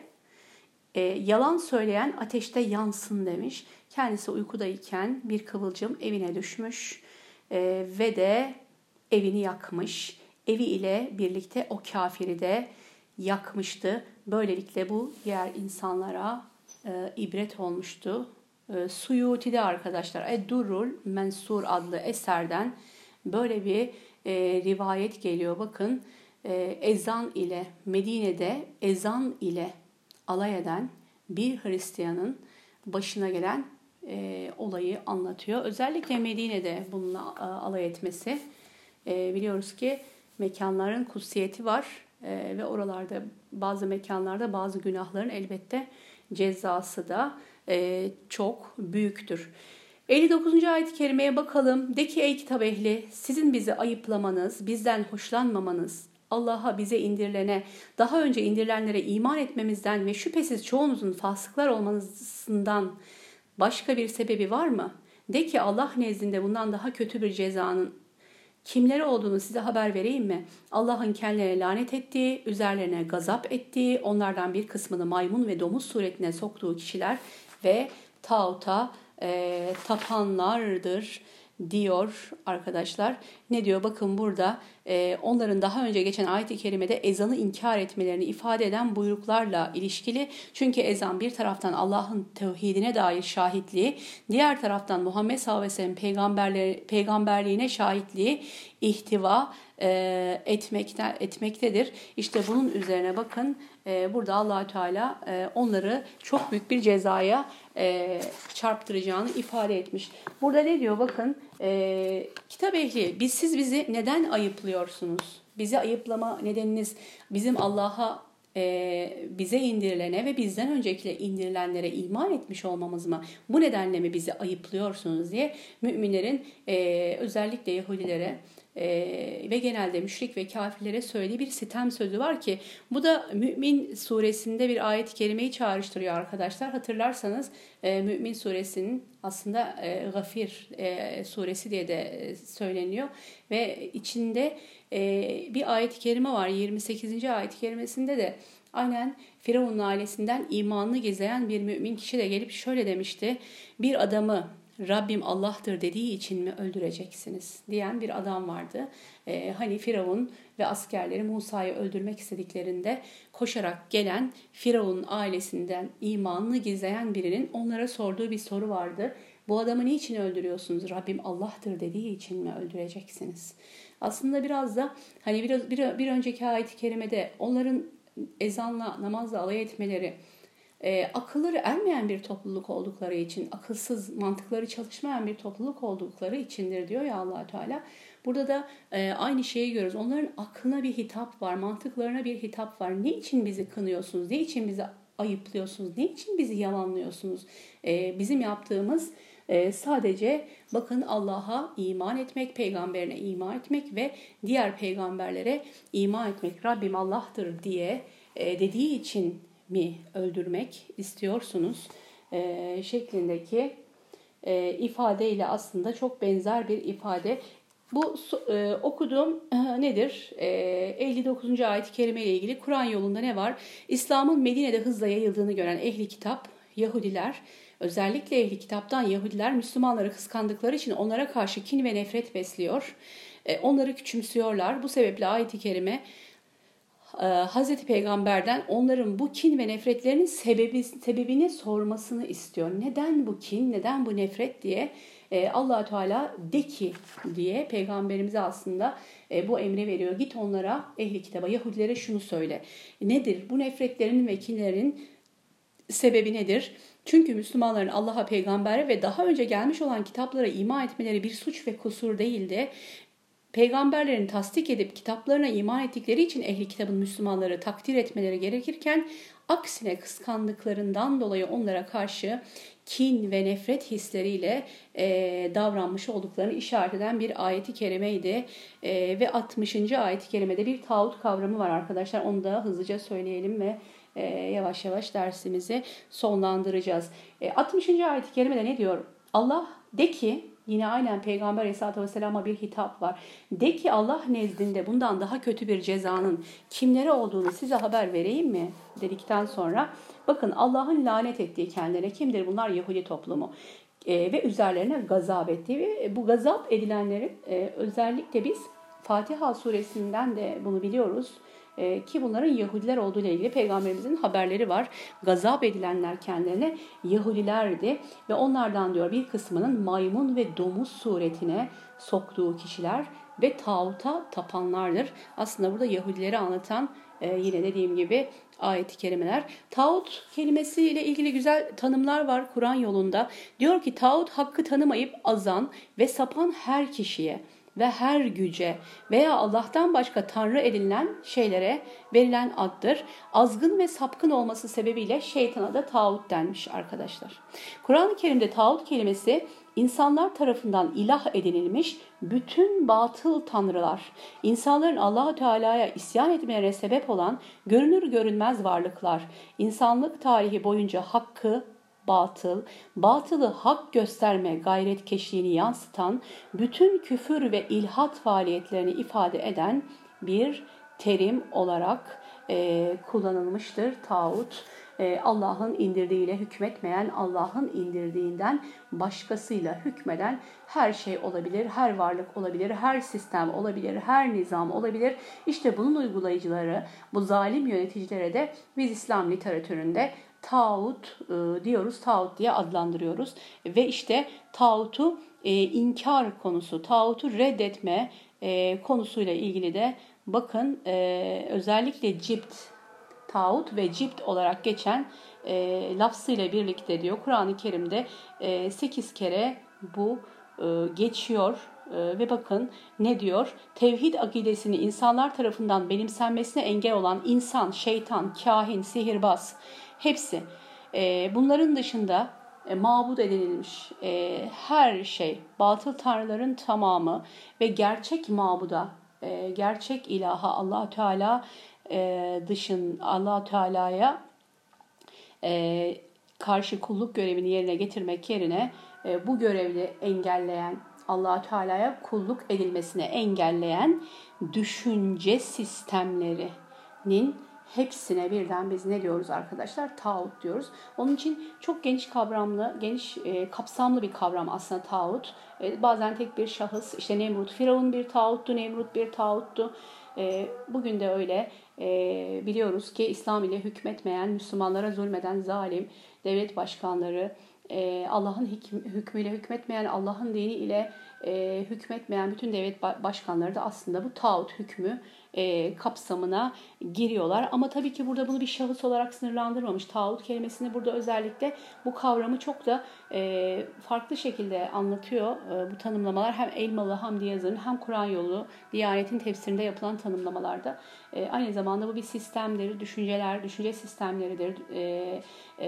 e, yalan söyleyen ateşte yansın demiş. Kendisi uykudayken bir kıvılcım evine düşmüş e, ve de evini yakmış. Evi ile birlikte o kafiri de yakmıştı. Böylelikle bu diğer insanlara e, ibret olmuştu. E, Suyuti'de arkadaşlar Eddurrul Mensur adlı eserden böyle bir e, rivayet geliyor. Bakın e, ezan ile Medine'de ezan ile alay eden bir Hristiyanın başına gelen e, olayı anlatıyor. Özellikle Medine'de bununla e, alay etmesi e, biliyoruz ki mekanların kutsiyeti var e, ve oralarda bazı mekanlarda bazı günahların elbette cezası da e, çok büyüktür. 59. ayet-i kerimeye bakalım. De ki ey kitap ehli sizin bizi ayıplamanız, bizden hoşlanmamanız, Allah'a bize indirilene, daha önce indirilenlere iman etmemizden ve şüphesiz çoğunuzun fasıklar olmanızdan başka bir sebebi var mı? De ki Allah nezdinde bundan daha kötü bir cezanın kimleri olduğunu size haber vereyim mi? Allah'ın kendilerine lanet ettiği, üzerlerine gazap ettiği, onlardan bir kısmını maymun ve domuz suretine soktuğu kişiler ve tağuta e, tapanlardır diyor arkadaşlar. Ne diyor? Bakın burada e, onların daha önce geçen ayet-i kerimede ezanı inkar etmelerini ifade eden buyruklarla ilişkili. Çünkü ezan bir taraftan Allah'ın tevhidine dair şahitliği, diğer taraftan Muhammed sallallahu aleyhi ve sellem peygamberliğine şahitliği ihtiva e, etmekte, etmektedir. İşte bunun üzerine bakın e, burada allah Teala e, onları çok büyük bir cezaya e, çarptıracağını ifade etmiş. Burada ne diyor bakın e, kitap ehli biz siz bizi neden ayıplıyorsunuz? Bizi ayıplama nedeniniz bizim Allah'a e, bize indirilene ve bizden öncekile indirilenlere iman etmiş olmamız mı? Bu nedenle mi bizi ayıplıyorsunuz diye müminlerin e, özellikle Yahudilere e, ve genelde müşrik ve kafirlere söylediği bir sitem sözü var ki bu da Mümin suresinde bir ayet-i kerimeyi çağrıştırıyor arkadaşlar. Hatırlarsanız e, Mümin suresinin aslında e, Gafir e, suresi diye de söyleniyor ve içinde e, bir ayet-i kerime var 28. ayet-i kerimesinde de aynen Firavun'un ailesinden imanını gezeyen bir mümin kişi de gelip şöyle demişti. Bir adamı Rabbim Allah'tır dediği için mi öldüreceksiniz diyen bir adam vardı. Ee, hani Firavun ve askerleri Musa'yı öldürmek istediklerinde koşarak gelen Firavun ailesinden imanını gizleyen birinin onlara sorduğu bir soru vardı. Bu adamı niçin öldürüyorsunuz? Rabbim Allah'tır dediği için mi öldüreceksiniz? Aslında biraz da hani biraz bir, bir önceki ayet-i kerimede onların ezanla namazla alay etmeleri e, akılları ermeyen bir topluluk oldukları için, akılsız, mantıkları çalışmayan bir topluluk oldukları içindir diyor ya allah Teala. Burada da e, aynı şeyi görüyoruz. Onların aklına bir hitap var, mantıklarına bir hitap var. Ne için bizi kınıyorsunuz? Ne için bizi ayıplıyorsunuz? Ne için bizi yalanlıyorsunuz? E, bizim yaptığımız e, sadece bakın Allah'a iman etmek, peygamberine iman etmek ve diğer peygamberlere iman etmek. Rabbim Allah'tır diye e, dediği için mi öldürmek istiyorsunuz e, şeklindeki e, ifadeyle aslında çok benzer bir ifade. Bu e, okuduğum e, nedir? E, 59. ayet-i kerime ile ilgili Kur'an yolunda ne var? İslam'ın Medine'de hızla yayıldığını gören ehli kitap, Yahudiler, özellikle ehli kitaptan Yahudiler Müslümanları kıskandıkları için onlara karşı kin ve nefret besliyor. E, onları küçümsüyorlar. Bu sebeple ayet-i kerime Hazreti Peygamber'den onların bu kin ve nefretlerinin sebebi, sebebini sormasını istiyor. Neden bu kin, neden bu nefret diye e, allah Teala de ki diye peygamberimize aslında e, bu emri veriyor. Git onlara ehli kitaba Yahudilere şunu söyle. Nedir bu nefretlerin ve kinlerin sebebi nedir? Çünkü Müslümanların Allah'a, peygambere ve daha önce gelmiş olan kitaplara iman etmeleri bir suç ve kusur değildi peygamberlerin tasdik edip kitaplarına iman ettikleri için ehli kitabın Müslümanları takdir etmeleri gerekirken aksine kıskandıklarından dolayı onlara karşı kin ve nefret hisleriyle e, davranmış olduklarını işaret eden bir ayeti kerimeydi. E, ve 60. ayeti kerimede bir tağut kavramı var arkadaşlar. Onu da hızlıca söyleyelim ve e, yavaş yavaş dersimizi sonlandıracağız. E, 60. ayeti kerimede ne diyor? Allah de ki Yine aynen Peygamber Aleyhisselatü Vesselam'a bir hitap var. De ki Allah nezdinde bundan daha kötü bir cezanın kimlere olduğunu size haber vereyim mi? Dedikten sonra bakın Allah'ın lanet ettiği kendilerine kimdir? Bunlar Yahudi toplumu. E, ve üzerlerine gazap ettiği ve bu gazap edilenlerin e, özellikle biz Fatiha suresinden de bunu biliyoruz e, ki bunların Yahudiler olduğu ile ilgili peygamberimizin haberleri var. Gazap edilenler kendilerine Yahudilerdi ve onlardan diyor bir kısmının maymun ve domuz suretine soktuğu kişiler ve tağuta tapanlardır. Aslında burada Yahudileri anlatan e, yine dediğim gibi ayet-i kerimeler. Tağut kelimesiyle ilgili güzel tanımlar var Kur'an yolunda. Diyor ki tağut hakkı tanımayıp azan ve sapan her kişiye ve her güce veya Allah'tan başka tanrı edinilen şeylere verilen addır. Azgın ve sapkın olması sebebiyle şeytana da tağut denmiş arkadaşlar. Kur'an-ı Kerim'de tağut kelimesi insanlar tarafından ilah edinilmiş bütün batıl tanrılar, insanların Allahu Teala'ya isyan etmelerine sebep olan görünür görünmez varlıklar, insanlık tarihi boyunca hakkı, batıl, batılı hak gösterme gayret keşliğini yansıtan, bütün küfür ve ilhat faaliyetlerini ifade eden bir terim olarak e, kullanılmıştır tağut. E, Allah'ın indirdiğiyle hükmetmeyen, Allah'ın indirdiğinden başkasıyla hükmeden her şey olabilir, her varlık olabilir, her sistem olabilir, her nizam olabilir. İşte bunun uygulayıcıları, bu zalim yöneticilere de biz İslam literatüründe tağut e, diyoruz, tağut diye adlandırıyoruz. Ve işte tağutu e, inkar konusu, tağutu reddetme e, konusuyla ilgili de bakın özellikle cipt, tağut ve cipt olarak geçen e, lafzıyla birlikte diyor Kur'an-ı Kerim'de e, 8 kere bu geçiyor ve bakın ne diyor? Tevhid akidesini insanlar tarafından benimsenmesine engel olan insan, şeytan, kahin, sihirbaz hepsi. E, bunların dışında e, mabud edinilmiş e, her şey, batıl tanrıların tamamı ve gerçek mabuda, e, gerçek ilaha allah Teala dışın allah Teala'ya karşı kulluk görevini yerine getirmek yerine bu görevi engelleyen allah Teala'ya kulluk edilmesine engelleyen düşünce sistemlerinin hepsine birden biz ne diyoruz arkadaşlar? Tağut diyoruz. Onun için çok geniş kavramlı, geniş e, kapsamlı bir kavram aslında tağut. E, bazen tek bir şahıs, işte Nemrut, Firavun bir tağuttu, Nemrut bir tağuttu. E, bugün de öyle e, biliyoruz ki İslam ile hükmetmeyen, Müslümanlara zulmeden zalim devlet başkanları, e, Allah'ın hükmüyle hükmetmeyen, Allah'ın dini ile e, hükmetmeyen bütün devlet başkanları da aslında bu tağut hükmü e, kapsamına giriyorlar. Ama tabii ki burada bunu bir şahıs olarak sınırlandırmamış. Tağut kelimesini burada özellikle bu kavramı çok da farklı şekilde anlatıyor. Bu tanımlamalar hem Elmalı Hamdi Yazır'ın hem Kur'an yolu Diyanet'in tefsirinde yapılan tanımlamalarda. Aynı zamanda bu bir sistemdir, düşünceler, düşünce sistemleridir,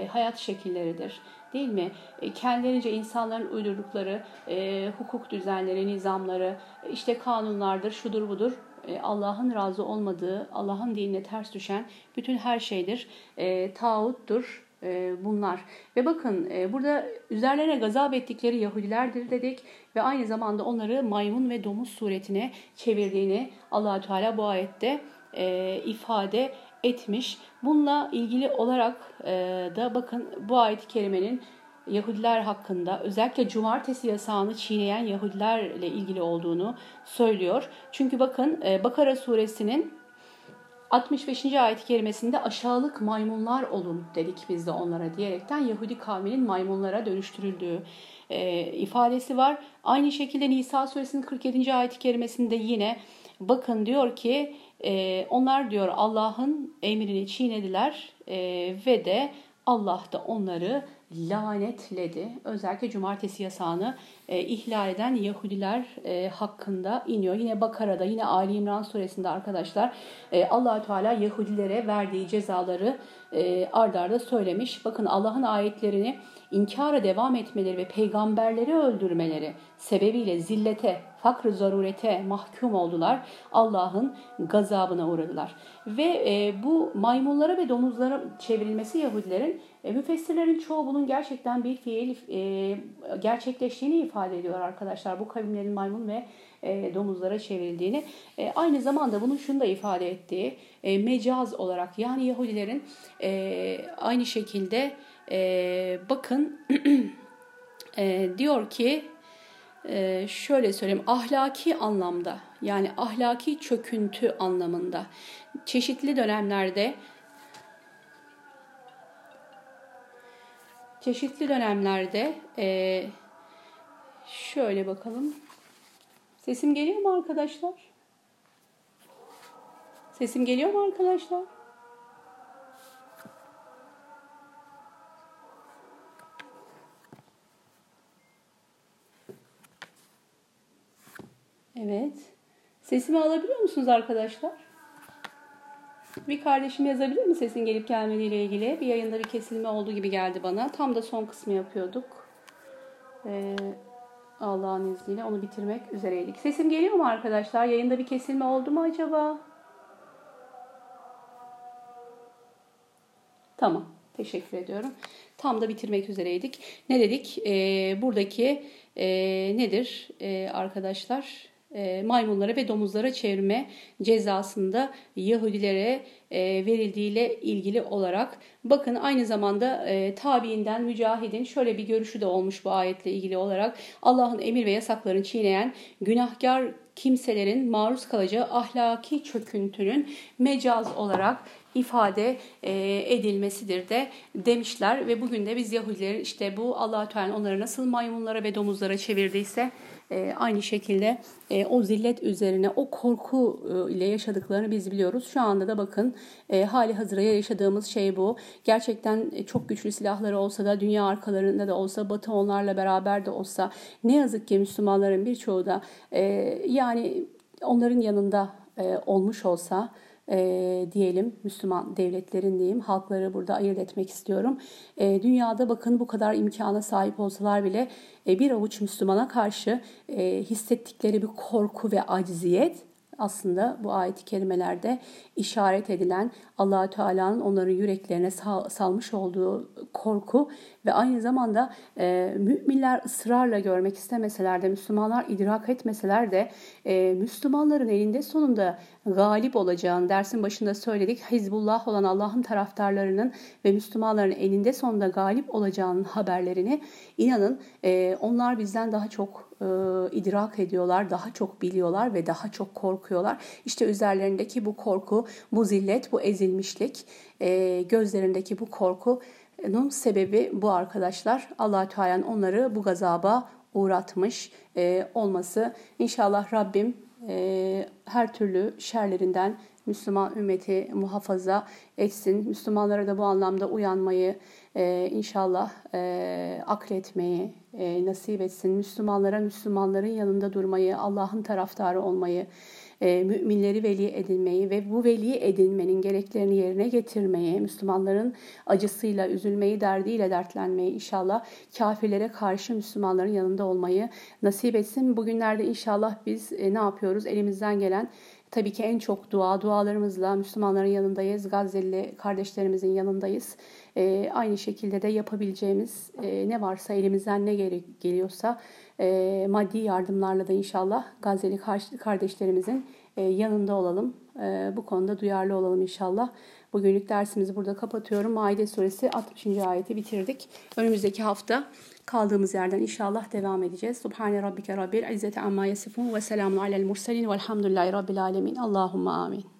hayat şekilleridir değil mi? E, kendilerince insanların uydurdukları e, hukuk düzenleri, nizamları, işte kanunlardır, şudur budur e, Allah'ın razı olmadığı, Allah'ın dinine ters düşen bütün her şeydir. E, tağuttur e, bunlar. Ve bakın e, burada üzerlerine gazap ettikleri Yahudilerdir dedik ve aynı zamanda onları maymun ve domuz suretine çevirdiğini allah Teala bu ayette e, ifade etmiş. Bununla ilgili olarak e, da bakın bu ayet-i Yahudiler hakkında özellikle cumartesi yasağını çiğneyen Yahudilerle ilgili olduğunu söylüyor. Çünkü bakın e, Bakara suresinin 65. ayet-i kerimesinde aşağılık maymunlar olun dedik biz de onlara diyerekten Yahudi kavminin maymunlara dönüştürüldüğü e, ifadesi var. Aynı şekilde Nisa suresinin 47. ayet-i kerimesinde yine bakın diyor ki e, onlar diyor Allah'ın emrini çiğnediler e, ve de Allah da onları lanetledi. Özellikle cumartesi yasağını e, ihlal eden Yahudiler e, hakkında iniyor. Yine Bakara'da, yine Ali İmran suresinde arkadaşlar e, Allahü Teala Yahudilere verdiği cezaları e, ardarda söylemiş. Bakın Allah'ın ayetlerini inkara devam etmeleri ve peygamberleri öldürmeleri sebebiyle zillete, fakr zarurete mahkum oldular. Allah'ın gazabına uğradılar. Ve e, bu maymunlara ve domuzlara çevrilmesi Yahudilerin e, müfessirlerin çoğu bunun gerçekten bir fiil e, gerçekleştiğini ifade ediyor arkadaşlar. Bu kavimlerin maymun ve e, domuzlara çevrildiğini. E, aynı zamanda bunun şunu da ifade ettiği e, mecaz olarak yani Yahudilerin e, aynı şekilde e, bakın e, diyor ki e, şöyle söyleyeyim ahlaki anlamda yani ahlaki çöküntü anlamında çeşitli dönemlerde çeşitli dönemlerde e, şöyle bakalım. Sesim geliyor mu arkadaşlar? Sesim geliyor mu arkadaşlar? Evet. Sesimi alabiliyor musunuz arkadaşlar? Bir kardeşim yazabilir mi sesin gelip gelmediğiyle ilgili? Bir yayında bir kesilme olduğu gibi geldi bana. Tam da son kısmı yapıyorduk. Ee, Allah'ın izniyle onu bitirmek üzereydik. Sesim geliyor mu arkadaşlar? Yayında bir kesilme oldu mu acaba? Tamam. Teşekkür ediyorum. Tam da bitirmek üzereydik. Ne dedik? Ee, buradaki e, nedir ee, arkadaşlar? e, maymunlara ve domuzlara çevirme cezasında Yahudilere verildiğiyle ilgili olarak. Bakın aynı zamanda e, tabiinden mücahidin şöyle bir görüşü de olmuş bu ayetle ilgili olarak. Allah'ın emir ve yasaklarını çiğneyen günahkar kimselerin maruz kalacağı ahlaki çöküntünün mecaz olarak ifade e, edilmesidir de demişler. Ve bugün de biz Yahudilerin işte bu Allah Teala onları nasıl maymunlara ve domuzlara çevirdiyse e, aynı şekilde e, o zillet üzerine o korku e, ile yaşadıklarını biz biliyoruz. Şu anda da bakın e, hali hazırda yaşadığımız şey bu. Gerçekten e, çok güçlü silahları olsa da dünya arkalarında da olsa Batı onlarla beraber de olsa ne yazık ki Müslümanların birçoğu da e, yani onların yanında e, olmuş olsa e, diyelim Müslüman devletlerin diyeyim halkları burada ayırt etmek istiyorum. E, dünyada bakın bu kadar imkana sahip olsalar bile e, bir avuç Müslümana karşı e, hissettikleri bir korku ve acziyet aslında bu ayet-i kerimelerde işaret edilen allah Teala'nın onların yüreklerine sal, salmış olduğu korku ve aynı zamanda e, müminler ısrarla görmek istemeseler de Müslümanlar idrak etmeseler de e, Müslümanların elinde sonunda galip olacağını dersin başında söyledik. Hizbullah olan Allah'ın taraftarlarının ve Müslümanların elinde sonunda galip olacağının haberlerini inanın e, onlar bizden daha çok e, idrak ediyorlar, daha çok biliyorlar ve daha çok korkuyorlar. İşte üzerlerindeki bu korku, bu zillet, bu ezilmişlik, e, gözlerindeki bu korkunun sebebi bu arkadaşlar. allah Teala'nın onları bu gazaba uğratmış olması. İnşallah Rabbim her türlü şerlerinden Müslüman ümmeti muhafaza etsin. Müslümanlara da bu anlamda uyanmayı e, inşallah e, akletmeyi e, nasip etsin. Müslümanlara Müslümanların yanında durmayı, Allah'ın taraftarı olmayı, e, müminleri veli edinmeyi ve bu veli edinmenin gereklerini yerine getirmeyi, Müslümanların acısıyla, üzülmeyi, derdiyle dertlenmeyi inşallah kafirlere karşı Müslümanların yanında olmayı nasip etsin. Bugünlerde inşallah biz e, ne yapıyoruz? Elimizden gelen Tabii ki en çok dua, dualarımızla Müslümanların yanındayız. Gazze'li kardeşlerimizin yanındayız. E, aynı şekilde de yapabileceğimiz ne varsa elimizden ne geliyorsa e, maddi yardımlarla da inşallah Gazze'li kardeşlerimizin e, yanında olalım. E, bu konuda duyarlı olalım inşallah. Bugünlük dersimizi burada kapatıyorum. Maide suresi 60. ayeti bitirdik. Önümüzdeki hafta kaldığımız yerden inşallah devam edeceğiz. Subhane rabbike rabbil izzeti amma yasifun ve selamun alel murselin velhamdülillahi rabbil alemin. Allahumma amin.